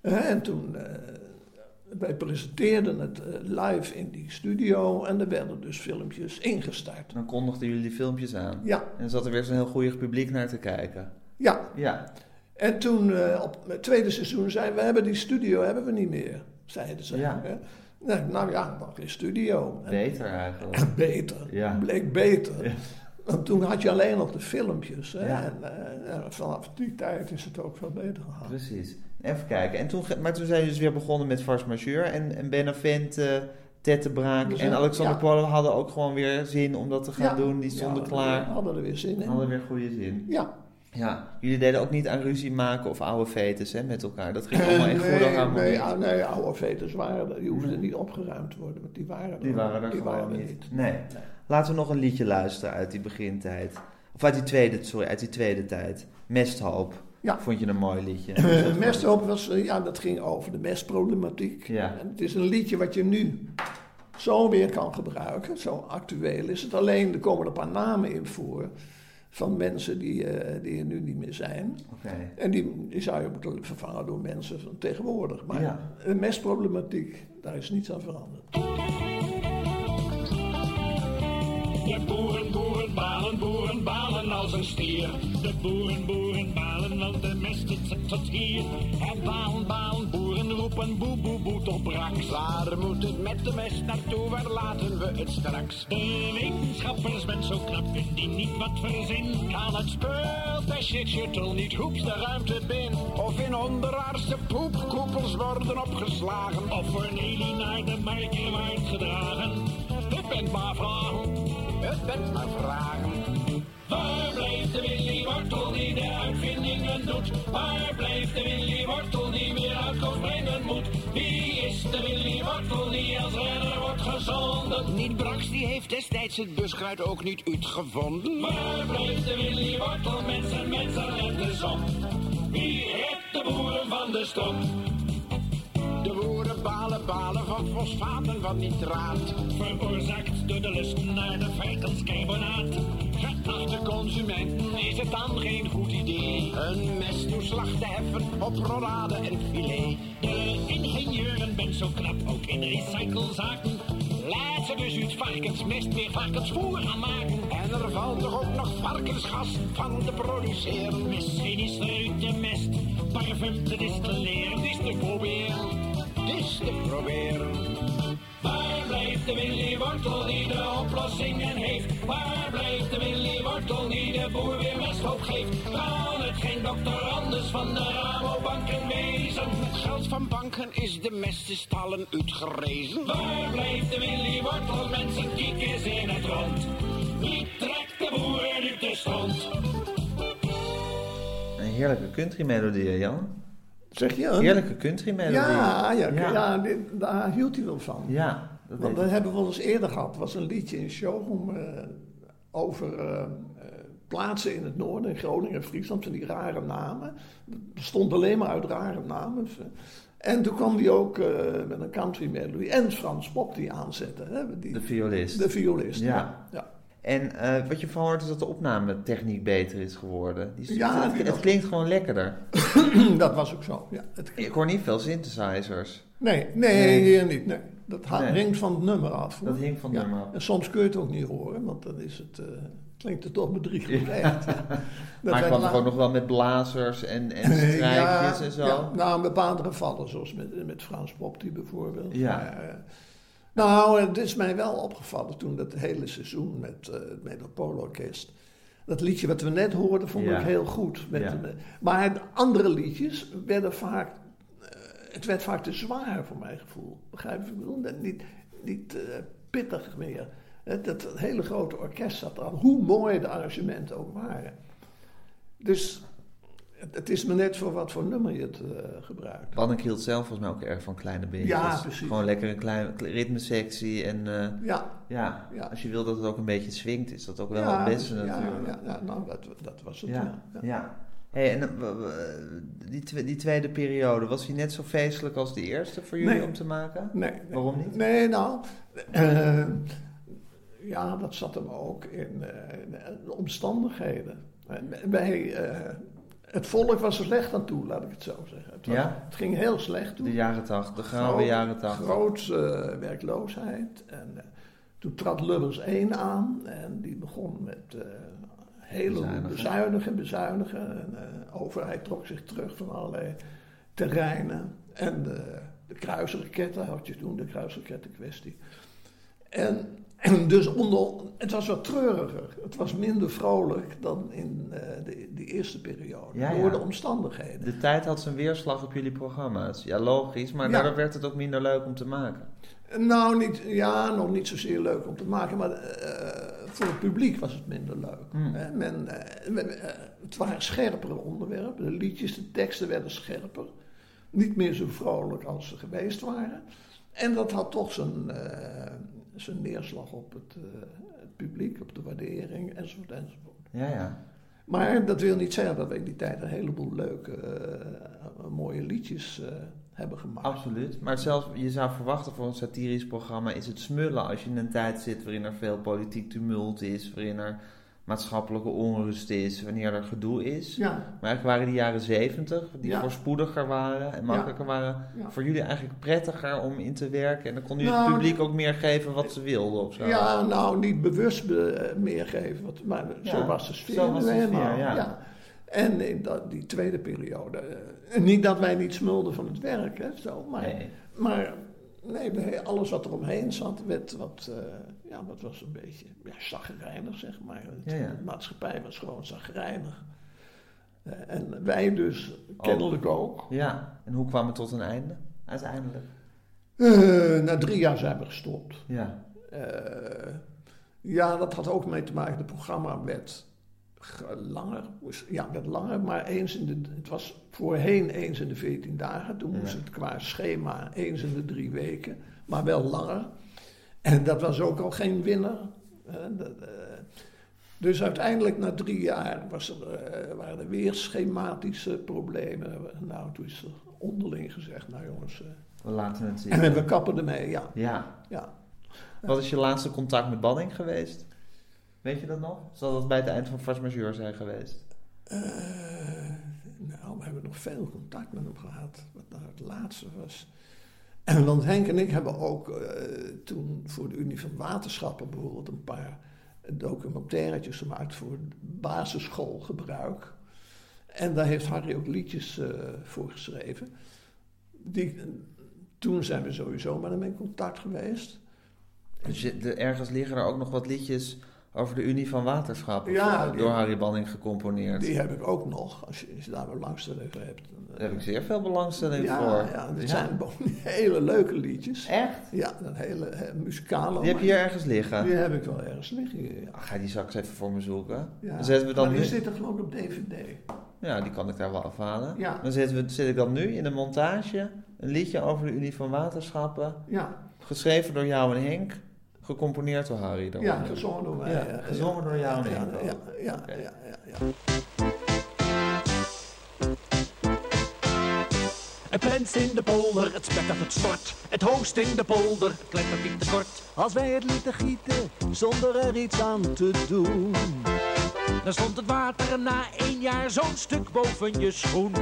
Eh, en toen, eh, wij presenteerden het live in die studio en er werden dus filmpjes ingestart. Dan kondigden jullie die filmpjes aan. Ja. En zat er weer zo'n heel goeie publiek naar te kijken. Ja. Ja. En toen, op het tweede seizoen, zeiden we, we hebben die studio hebben we niet meer, zeiden ze. Ja. hè. Nou, nou ja, dan geen studio. Beter eigenlijk. beter. Ja. Bleek beter. Want toen had je alleen nog de filmpjes. Hè? Ja. En, eh, en vanaf die tijd is het ook veel beter gegaan. Precies. Even kijken. En toen, maar toen zijn jullie dus weer begonnen met Vars Majeur. En, en Benavente, Tettebraak Dus, en eh, Alexander ja. Hadden ook gewoon weer zin om dat te gaan Ja. doen. Die stonden klaar. hadden er weer zin in. Hadden weer goede zin. Ja. Ja. Jullie deden ook niet aan ruzie maken of oude fetes hè, met elkaar. Dat ging allemaal in nee, goede harmonie. nee, ah, nee, oude veters waren er. Die hoefden niet opgeruimd te worden. Want die waren er, Die waren er die gewoon waren er niet. Nee. Laten we nog een liedje luisteren uit die begintijd. Of uit die tweede, sorry, uit die tweede tijd. Mesthoop. Ja. Vond je een mooi liedje? Eh, Mesthoop was, eh, ja, dat ging over de mestproblematiek. Ja. En het is een liedje wat je nu zo weer kan gebruiken. Zo actueel is het. Alleen er komen er een paar namen in voor. Van mensen die, eh, die er nu niet meer zijn. En die, die zou je moeten vervangen door mensen van tegenwoordig. Maar Ja. de mestproblematiek, daar is niets aan veranderd. De boeren, boeren, balen, boeren, balen als een stier. De boeren, boeren, balen, want de mest zit tot hier. En balen, balen, boeren roepen boe, boe, boe tot braks. Waar moet het met de mest naartoe? Waar laten we het straks? De wetenschappers bent zo knap, kunt die niet wat verzin. Kan het speeltje shuttle niet hoeps de ruimte binnen? Of in onderaardse poepkoepels worden opgeslagen? Of voor Nelly naar de marktmarkt gedragen. Het bent maar vragen, het bent maar vragen. Waar blijft de Willy Wortel die de uitvindingen doet? Waar blijft de Willy Wortel die weer uitkomst brengen moet? Wie is de Willy Wortel die als redder wordt gezonden? Niet Brax, die heeft destijds het buskruid ook niet uitgevonden. Waar blijft de Willy Wortel met zijn mensen en de zon? Wie redt de boeren van de stok? De boeren balen, balen van fosfaten van nitraat. Veroorzaakt door de lust naar de varkenscarbonaat. Geachte consumenten is het dan geen goed idee. Een mesttoeslag te heffen op rollade en filet. De ingenieuren bent zo knap, ook in recyclezaken. Laat ze dus uit varkensmest meer varkensvoer gaan maken. En er valt toch ook nog varkensgas van te produceren. Misschien is er uit de mest parfum te distilleren, is te proberen. Te proberen. Waar blijft de Willy Wortel die de oplossingen heeft? Waar blijft de Willy Wortel die de boer weer mesthoop geeft? Kan het geen dokter anders van de Rabobanken wezen? Met geld van banken is de mestenstallen uitgerezen. Waar blijft de Willy Wortel met zijn kiekers in het rond? Wie trekt de boeren uit de stront? Een heerlijke country melodie, Jan. Zeg je? Heerlijke country melodie. Ja, ja, ja. ja. dit- daar hield hij wel van. Ja, dat Want dat hebben we wel eens eerder gehad. Het was een liedje in showroom eh, over eh, eh, plaatsen in het noorden, in Groningen en Friesland, van die rare namen. Het bestond alleen maar uit rare namen. En toen kwam hij ook met een country melody en Frans Pop die aanzetten. Hè, die, De violist. de violist, ja. Ja. En eh, wat je van hoort is dat de opnametechniek beter is geworden. Die, Ja, het, klinkt gewoon lekkerder. *clears throat* dat was ook zo. Ja, het, Ik hoor niet veel synthesizers. nee, nee, Nee. hier niet. Nee. Dat ha- Nee. hinkt van het nummer af. hoor. Dat hing van het Ja. nummer af. En soms kun je het ook niet horen, want dan is het, eh, klinkt het toch bedrieglijk echt. Ja. *laughs* Dat maar ik kwam toch ook nog wel met blazers en, en *laughs* strijkjes en zo. Ja, nou, een bepaalde gevallen, zoals met, met Frans Popti bijvoorbeeld. Ja. Maar, eh, nou, het is mij wel opgevallen toen dat hele seizoen met eh, het Metropoolorkest. Dat liedje wat we net hoorden, vond Ja. ik heel goed. Met, Ja. met- maar de andere liedjes werden vaak... eh, het werd vaak te zwaar voor mijn gevoel. Begrijp je ik Niet, niet eh, pittig meer. Dat, dat hele grote orkest zat er aan. Hoe mooi de arrangementen ook waren. Dus het, is me net voor wat voor nummer je het eh, gebruikt. Bannink hield zelf volgens mij ook erg van kleine beentjes. Ja, precies. Gewoon lekker een klein ritmesectie. En eh, Ja. ja, Ja. als je wil dat het ook een beetje swingt, is dat ook wel Ja, het beste ja, natuurlijk. Ja, ja, nou, dat, dat was het. Ja, Ja. Hey, en eh, die, die tweede periode, was die net zo feestelijk als de eerste voor jullie Nee. om te maken? Nee, nee. Waarom niet? Nee, nou, ja, dat zat hem ook in, in de omstandigheden. En Wij, het volk was er slecht aan toe, laat ik het zo zeggen. Het, was- Ja? het ging heel slecht toe. De jaren tachtig, de gouden jaren tachtig. Groot eh, werkloosheid. En eh, toen trad Lubbers 1 aan en die begon met eh hele Bezuinigen. bezuinigen, bezuinigen. En de overheid trok zich terug van allerlei terreinen. En de, de kruisraketten had je toen, de kruisrakettenkwestie. En, en dus onder, het was wat treuriger. Het was minder vrolijk dan in eh, de, de eerste periode. Ja, door ja. de omstandigheden. De tijd had zijn weerslag op jullie programma's. Ja, logisch, maar Ja. daardoor werd het ook minder leuk om te maken. Nou, niet, ja, nog niet zozeer leuk om te maken, maar eh, voor het publiek was het minder leuk. Hmm. Men, eh, men, het waren scherpere onderwerpen, de liedjes, de teksten werden scherper. Niet meer zo vrolijk als ze geweest waren. En dat had toch zijn, zijn neerslag op het, eh, het publiek, op de waardering, enzovoort, enzovoort. Ja, ja. Maar dat wil niet zeggen dat we in die tijd een heleboel leuke, eh, mooie liedjes eh, hebben gemaakt. Absoluut. Maar zelfs, je zou verwachten voor een satirisch programma is het smullen als je in een tijd zit waarin er veel politiek tumult is, waarin er maatschappelijke onrust is, wanneer er gedoe is. Ja. Maar eigenlijk waren die jaren zeventig, die Ja. voorspoediger waren en makkelijker waren, voor jullie eigenlijk prettiger om in te werken. En dan kon je Nou, het publiek ook meer geven wat ze wilden of zo. Ja, nou, niet bewust be- meegeven, wat- maar zo was de sfeer zo was de sfeer, ja. En in dat, die tweede periode, eh, niet dat wij niet smulden van het werk, hè, zo, maar, Nee. maar nee, alles wat er omheen zat, werd wat, eh, ja, wat was een beetje ja, zagrijnig, zeg maar. Het- Ja, ja. De maatschappij was gewoon zagrijnig. Eh, en wij dus kennelijk ook. Ja, en hoe kwam het tot een einde uiteindelijk? Eh, na drie jaar zijn we gestopt. Ja. Ja, dat had ook mee te maken. Het programma werd langer. moest- Ja, werd langer, maar eens in de, het was voorheen eens in de 14 dagen. Toen moest Ja. het qua schema eens in de drie weken, maar wel langer. En dat was ook al geen winnaar. Dus uiteindelijk na drie jaar was er, eh, waren er weer schematische problemen. Nou, toen is er onderling gezegd, nou jongens... eh, We laten het zien. en we kappen ermee, ja. Ja. ja. Wat is je laatste contact met Banning geweest? Weet je dat nog? Zal dat bij het eind van Majeure zijn geweest? Eh, nou, we hebben nog veel contact met hem gehad. Wat nou het laatste was. En want Henk en ik hebben ook eh, toen voor de Unie van Waterschappen bijvoorbeeld een paar documentaires gemaakt voor basisschoolgebruik. En daar heeft Harry ook liedjes eh, voor geschreven. Die, toen zijn we sowieso met hem in contact geweest. Dus je, de, ergens liggen er ook nog wat liedjes over de Unie van Waterschappen. Ja, door die- Harry Banning gecomponeerd. Die heb ik ook nog, als je, als je daar belangstelling voor hebt. Daar heb ik zeer veel belangstelling ja, voor. Ja, dit zijn *laughs* hele leuke liedjes. Echt? Ja, een hele eh, muzikale. Die heb je hier ergens liggen? Die heb ik wel ergens liggen, ja. Ah, ga die straks even voor me zoeken. Dan zetten we dan maar nu... zit er geloof ik op DVD. Ja, die kan ik daar wel afhalen. Dan zetten we, zet ik dan nu in de montage een liedje over de Unie van Waterschappen. Ja. Geschreven door jou en Henk. Gecomponeerd door Harry. dan. Ja, gezongen door mij. Ja, ja. gezongen door jou en ja, ja, ja, ja, Oké. ja, ja, ja. Het plenst in de polder, het spek dat het stort. Het hoogst in de polder, het klettert niet te kort. Als wij het lieten gieten, zonder er iets aan te doen. Dan stond het water na één jaar zo'n stuk boven je schoen.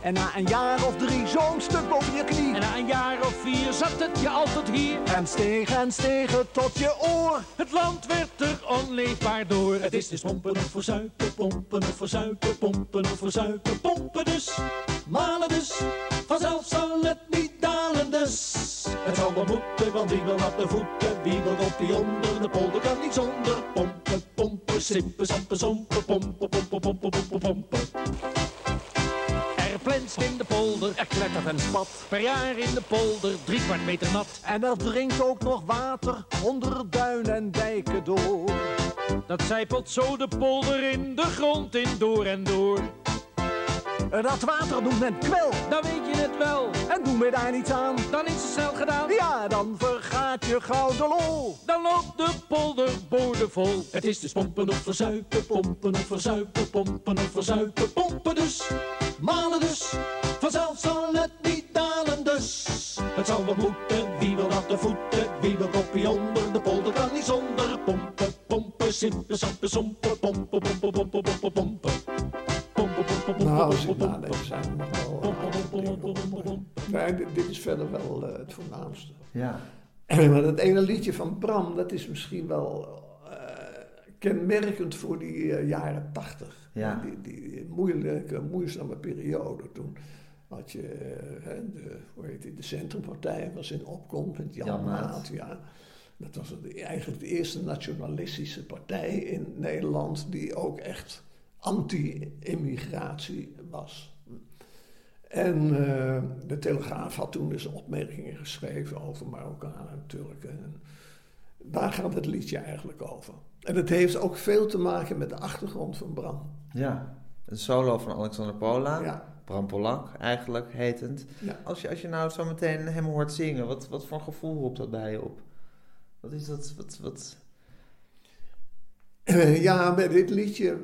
En na een jaar of drie zo'n stuk boven je knie. En na een jaar of vier zat het je altijd hier. En steeg en steeg het tot je oor. Het land werd er onleefbaar door. Het is dus pompen of verzuipen, pompen of verzuipen, pompen of verzuipen, pompen dus. Malen dus, vanzelf zal het niet dalen dus. Het zal wel moeten, want wie wil naar de voeten, wie wil op die onder de polder kan niet zonder. Pompen, pompen, simpen, sampen, sompen, pompen, pompen, pompen, pompen, pompen. Er plenst in de polder, Er klettert en spat. per jaar in de polder, drie kwart meter nat. En er dringt ook nog water onder duin en dijken door. Dat zijpelt zo de polder in de grond in door en door. Dat water noemt men kwel. Dan weet je het wel, En doen we daar niets aan. dan is het snel gedaan. Ja, dan vergaat je gouden lol. Dan loopt de polder boordevol. Het is dus pompen of verzuipen, pompen of verzuipen, pompen of verzuipen, pompen dus. Malen dus, vanzelf zal het niet dalen dus. Het zal wel moeten, wie wil naar de voeten, wie wil koppie onder de polder kan niet zonder. Pompen, pompen, simpen, sampen, sompen, pompen, pompen, pompen, pompen, pompen. Pompen, Nou, zijn nog wel. Nee, dit, is verder wel eh, het voornaamste. Ja. *clears throat* Maar dat ene liedje van Bram, dat is misschien wel eh, kenmerkend voor die eh, jaren tachtig. Ja. Die, die moeilijke, moeizame periode toen. Had je de, hoe heet die, de Centrumpartij was in opkomst met Jan, Jan Maat. Ja. Dat was eigenlijk de eerste nationalistische partij in Nederland die ook echt anti-immigratie was. En eh, de Telegraaf had toen dus opmerkingen geschreven over Marokkanen en Turken. En daar gaat het liedje eigenlijk over. En het heeft ook veel te maken met de achtergrond van Bram. Ja. Een solo van Alexander Pola. Ja. Bram Polak, eigenlijk hetend. Ja. Als, je, als je nou zo meteen hem hoort zingen, wat, wat voor gevoel roept dat bij je op? Wat is dat? Wat, wat... Eh, ja, met dit liedje,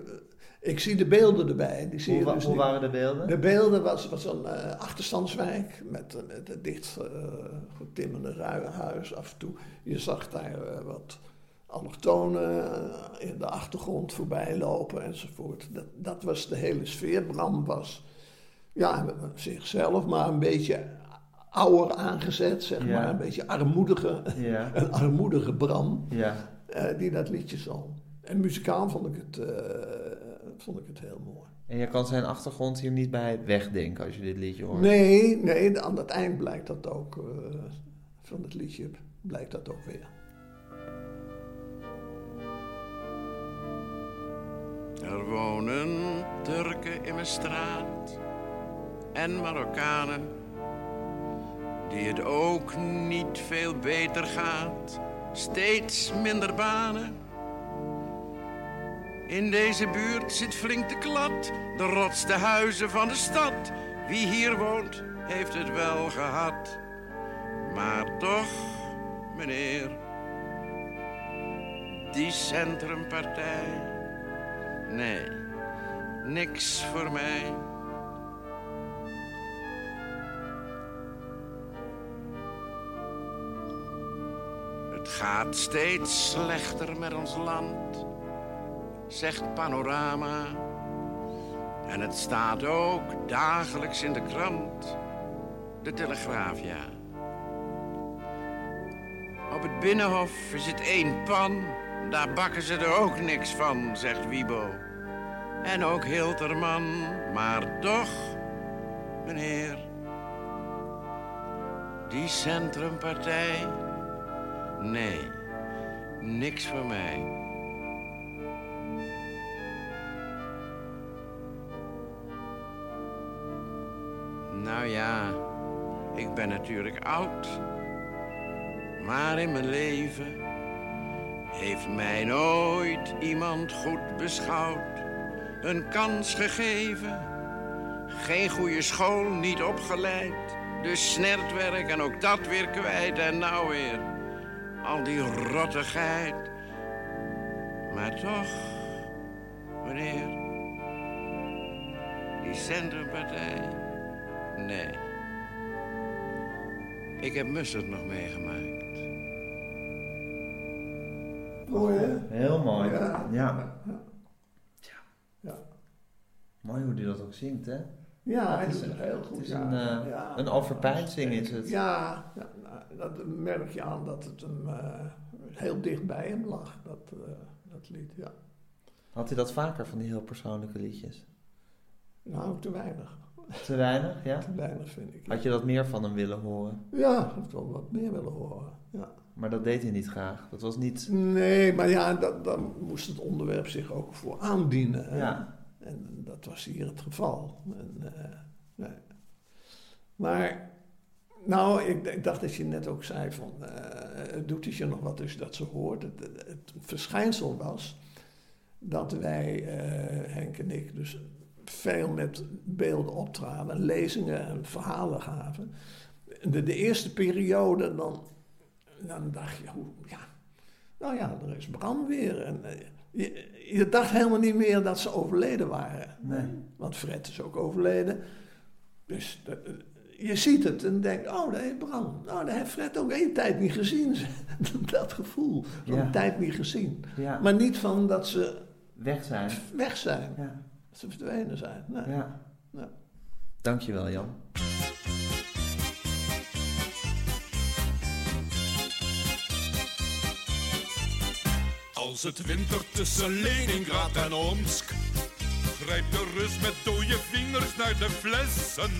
ik zie de beelden erbij. Die zie Hoe, je dus hoe waren de beelden? De beelden was, was een eh, achterstandswijk met, een- met een dicht eh, getimmerde ruienhuis af en toe. Je zag daar eh, wat allochtonen eh, in de achtergrond voorbij lopen enzovoort. Dat, dat was de hele sfeer. Bram was ja, zichzelf, maar een beetje ouder aangezet, zeg Ja. maar. Een beetje armoedige, Ja. *laughs* een armoedige Bram Ja. eh, die dat liedje zong. En muzikaal vond ik het, eh, vond ik het heel mooi. En je kan zijn achtergrond hier niet bij wegdenken als je dit liedje hoort. Nee, nee, aan het eind blijkt dat ook, eh, van het liedje blijkt dat ook weer. Er wonen Turken in mijn straat en Marokkanen, die het ook niet veel beter gaat, steeds minder banen. In deze buurt zit flink de klad, de rotste huizen van de stad. Wie hier woont, heeft het wel gehad. Maar toch, meneer, die centrumpartij. Nee, niks voor mij. Het gaat steeds slechter met ons land, zegt Panorama. En het staat ook dagelijks in de krant, de Telegraaf, ja. Op het Binnenhof is het één pan, daar bakken ze er ook niks van, zegt Wiebo. En ook Hilterman, maar toch, meneer, die centrumpartij, nee, niks voor mij. Nou ja, ik ben natuurlijk oud. Maar in mijn leven heeft mij nooit iemand goed beschouwd. Een kans gegeven. Geen goede school, niet opgeleid. Dus snertwerk en ook dat weer kwijt. En nou weer al die rottigheid. Maar toch, meneer, die centrumpartij. Nee. Ik heb Mustard nog meegemaakt. Mooi, hè? Heel mooi. Ja. Ja. Ja. Mooi hoe hij dat ook zingt, hè? Ja, hij het is doet het heel goed. Het is ja. een, eh, Ja. een overpeinzing is het. Ja, ja, nou, dat merk je aan dat het hem eh, heel dicht bij hem lag, dat, eh, dat lied. Ja. Had hij dat vaker van die heel persoonlijke liedjes? Nou, te weinig. Te weinig, ja? Te weinig vind ik. Had je dat meer van hem willen horen? Ja, ik had wel wat meer willen horen. Ja. Maar dat deed hij niet graag. Dat was niet... Nee, maar ja, dat, dan moest het onderwerp zich ook voor aandienen. hè. Ja. En dat was hier het geval. En, eh, nee. Maar, nou, ik, ik dacht dat je net ook zei van, eh, doet het je nog wat je dat zo hoort? Het, het, het verschijnsel was dat wij, eh, Henk en ik, dus veel met beelden optraden, lezingen en verhalen gaven. De, de eerste periode, dan, dan dacht je, hoe, ja, nou ja, er is Bram weer. En, eh, je, je dacht helemaal niet meer dat ze overleden waren. Nee. Want Fred is ook overleden. Dus je ziet het en denkt, oh, dat heeft Bram. Nou, dat heeft Fred ook één tijd niet gezien. *laughs* dat gevoel, zo'n Ja. tijd niet gezien. Ja. Maar niet van dat ze Weg zijn. weg zijn. Ja. Dat ze verdwenen zijn. Nee. Ja. Ja. Dankjewel, Jan. Als het winter tussen Leningrad en Omsk Grijpt de Rus met dode vingers naar de flessen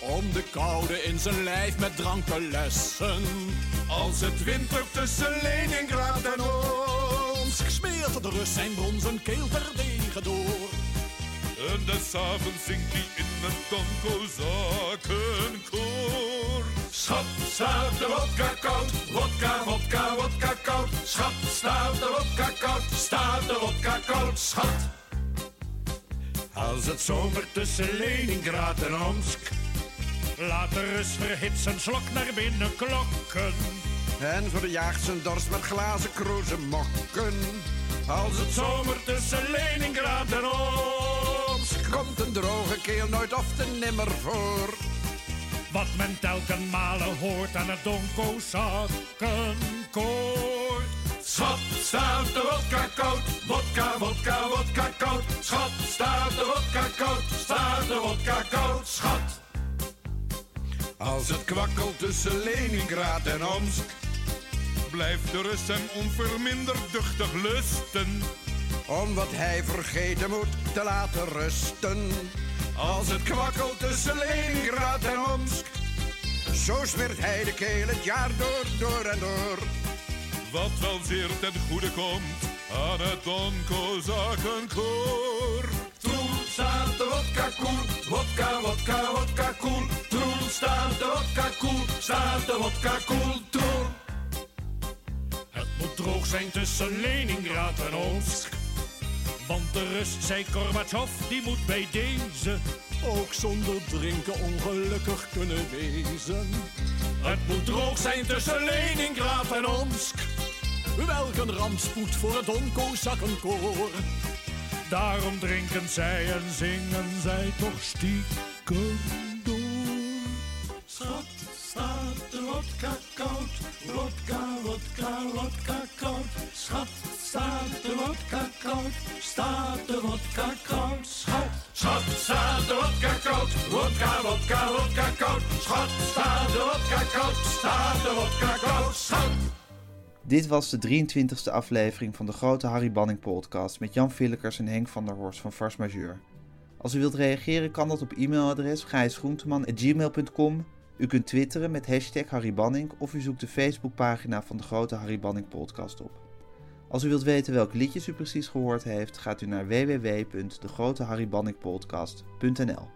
Om de koude in zijn lijf met drank te lessen. Als het winter tussen Leningrad en Omsk Smeert de Rus zijn bronzen keel terdege door. En des avonds zingt hij in een tonkozakenkoor Schat, staat de wodka koud, wodka, wodka, wodka koud. Schat, staat de wodka koud, staat de wodka koud, schat? Als het zomer tussen Leningrad en Omsk Laat de Rus verhit zijn slok naar binnen klokken. En verjaagt zijn dorst met glazen kroeze mokken. Als het zomer tussen Leningrad en Omsk Komt een droge keel nooit of te nimmer voor. Wat men telken malen hoort aan het donko-zakkenkoor. Schat, staat de wodka koud, wodka, wodka, wodka koud. Schat, staat de wodka koud, staat de wodka koud, schat. Als het kwakkelt tussen Leningrad en Omsk, blijft de Rus hem onverminderd duchtig lusten. Om wat hij vergeten moet te laten rusten. Als het kwakkelt tussen Leningrad en Omsk, Zo smeert hij de keel het jaar door, door en door. wat wel zeer ten goede komt aan het Donko-zakenkoor. Troel staat de wodka koel, wodka, wodka, wodka koel. Troel staat de wodka koel, staat de wodka koel, troel. Het moet droog zijn tussen Leningrad en Omsk. Want de Rus, zei Gorbachev, die moet bij deze Ook zonder drinken ongelukkig kunnen wezen. Het moet droog zijn tussen Leningrad en Omsk. Welk een rampspoed voor het onko-zakkenkoor. Daarom drinken zij en zingen zij toch stiekem door. Schat, staat de wodka koud, wodka, wodka, wodka koud. Schat, staat de wodka koud, staat de wodka koud. Schat, schat, staat de wodka koud, wodka, wodka, wodka koud. Schat, staat de wodka koud, staat de wodka koud. Schat. Dit was de 23e aflevering van de grote Harry Banning podcast met Jan Villekers en Henk van der Horst van Vars Majeur. Als u wilt reageren kan dat op e-mailadres gijsgroenteman.gmail.com. U kunt twitteren met hashtag Harry Banning of u zoekt de Facebookpagina van de grote Harry Banning podcast op. Als u wilt weten welke liedjes u precies gehoord heeft, gaat u naar www.degroteharrybanningpodcast.nl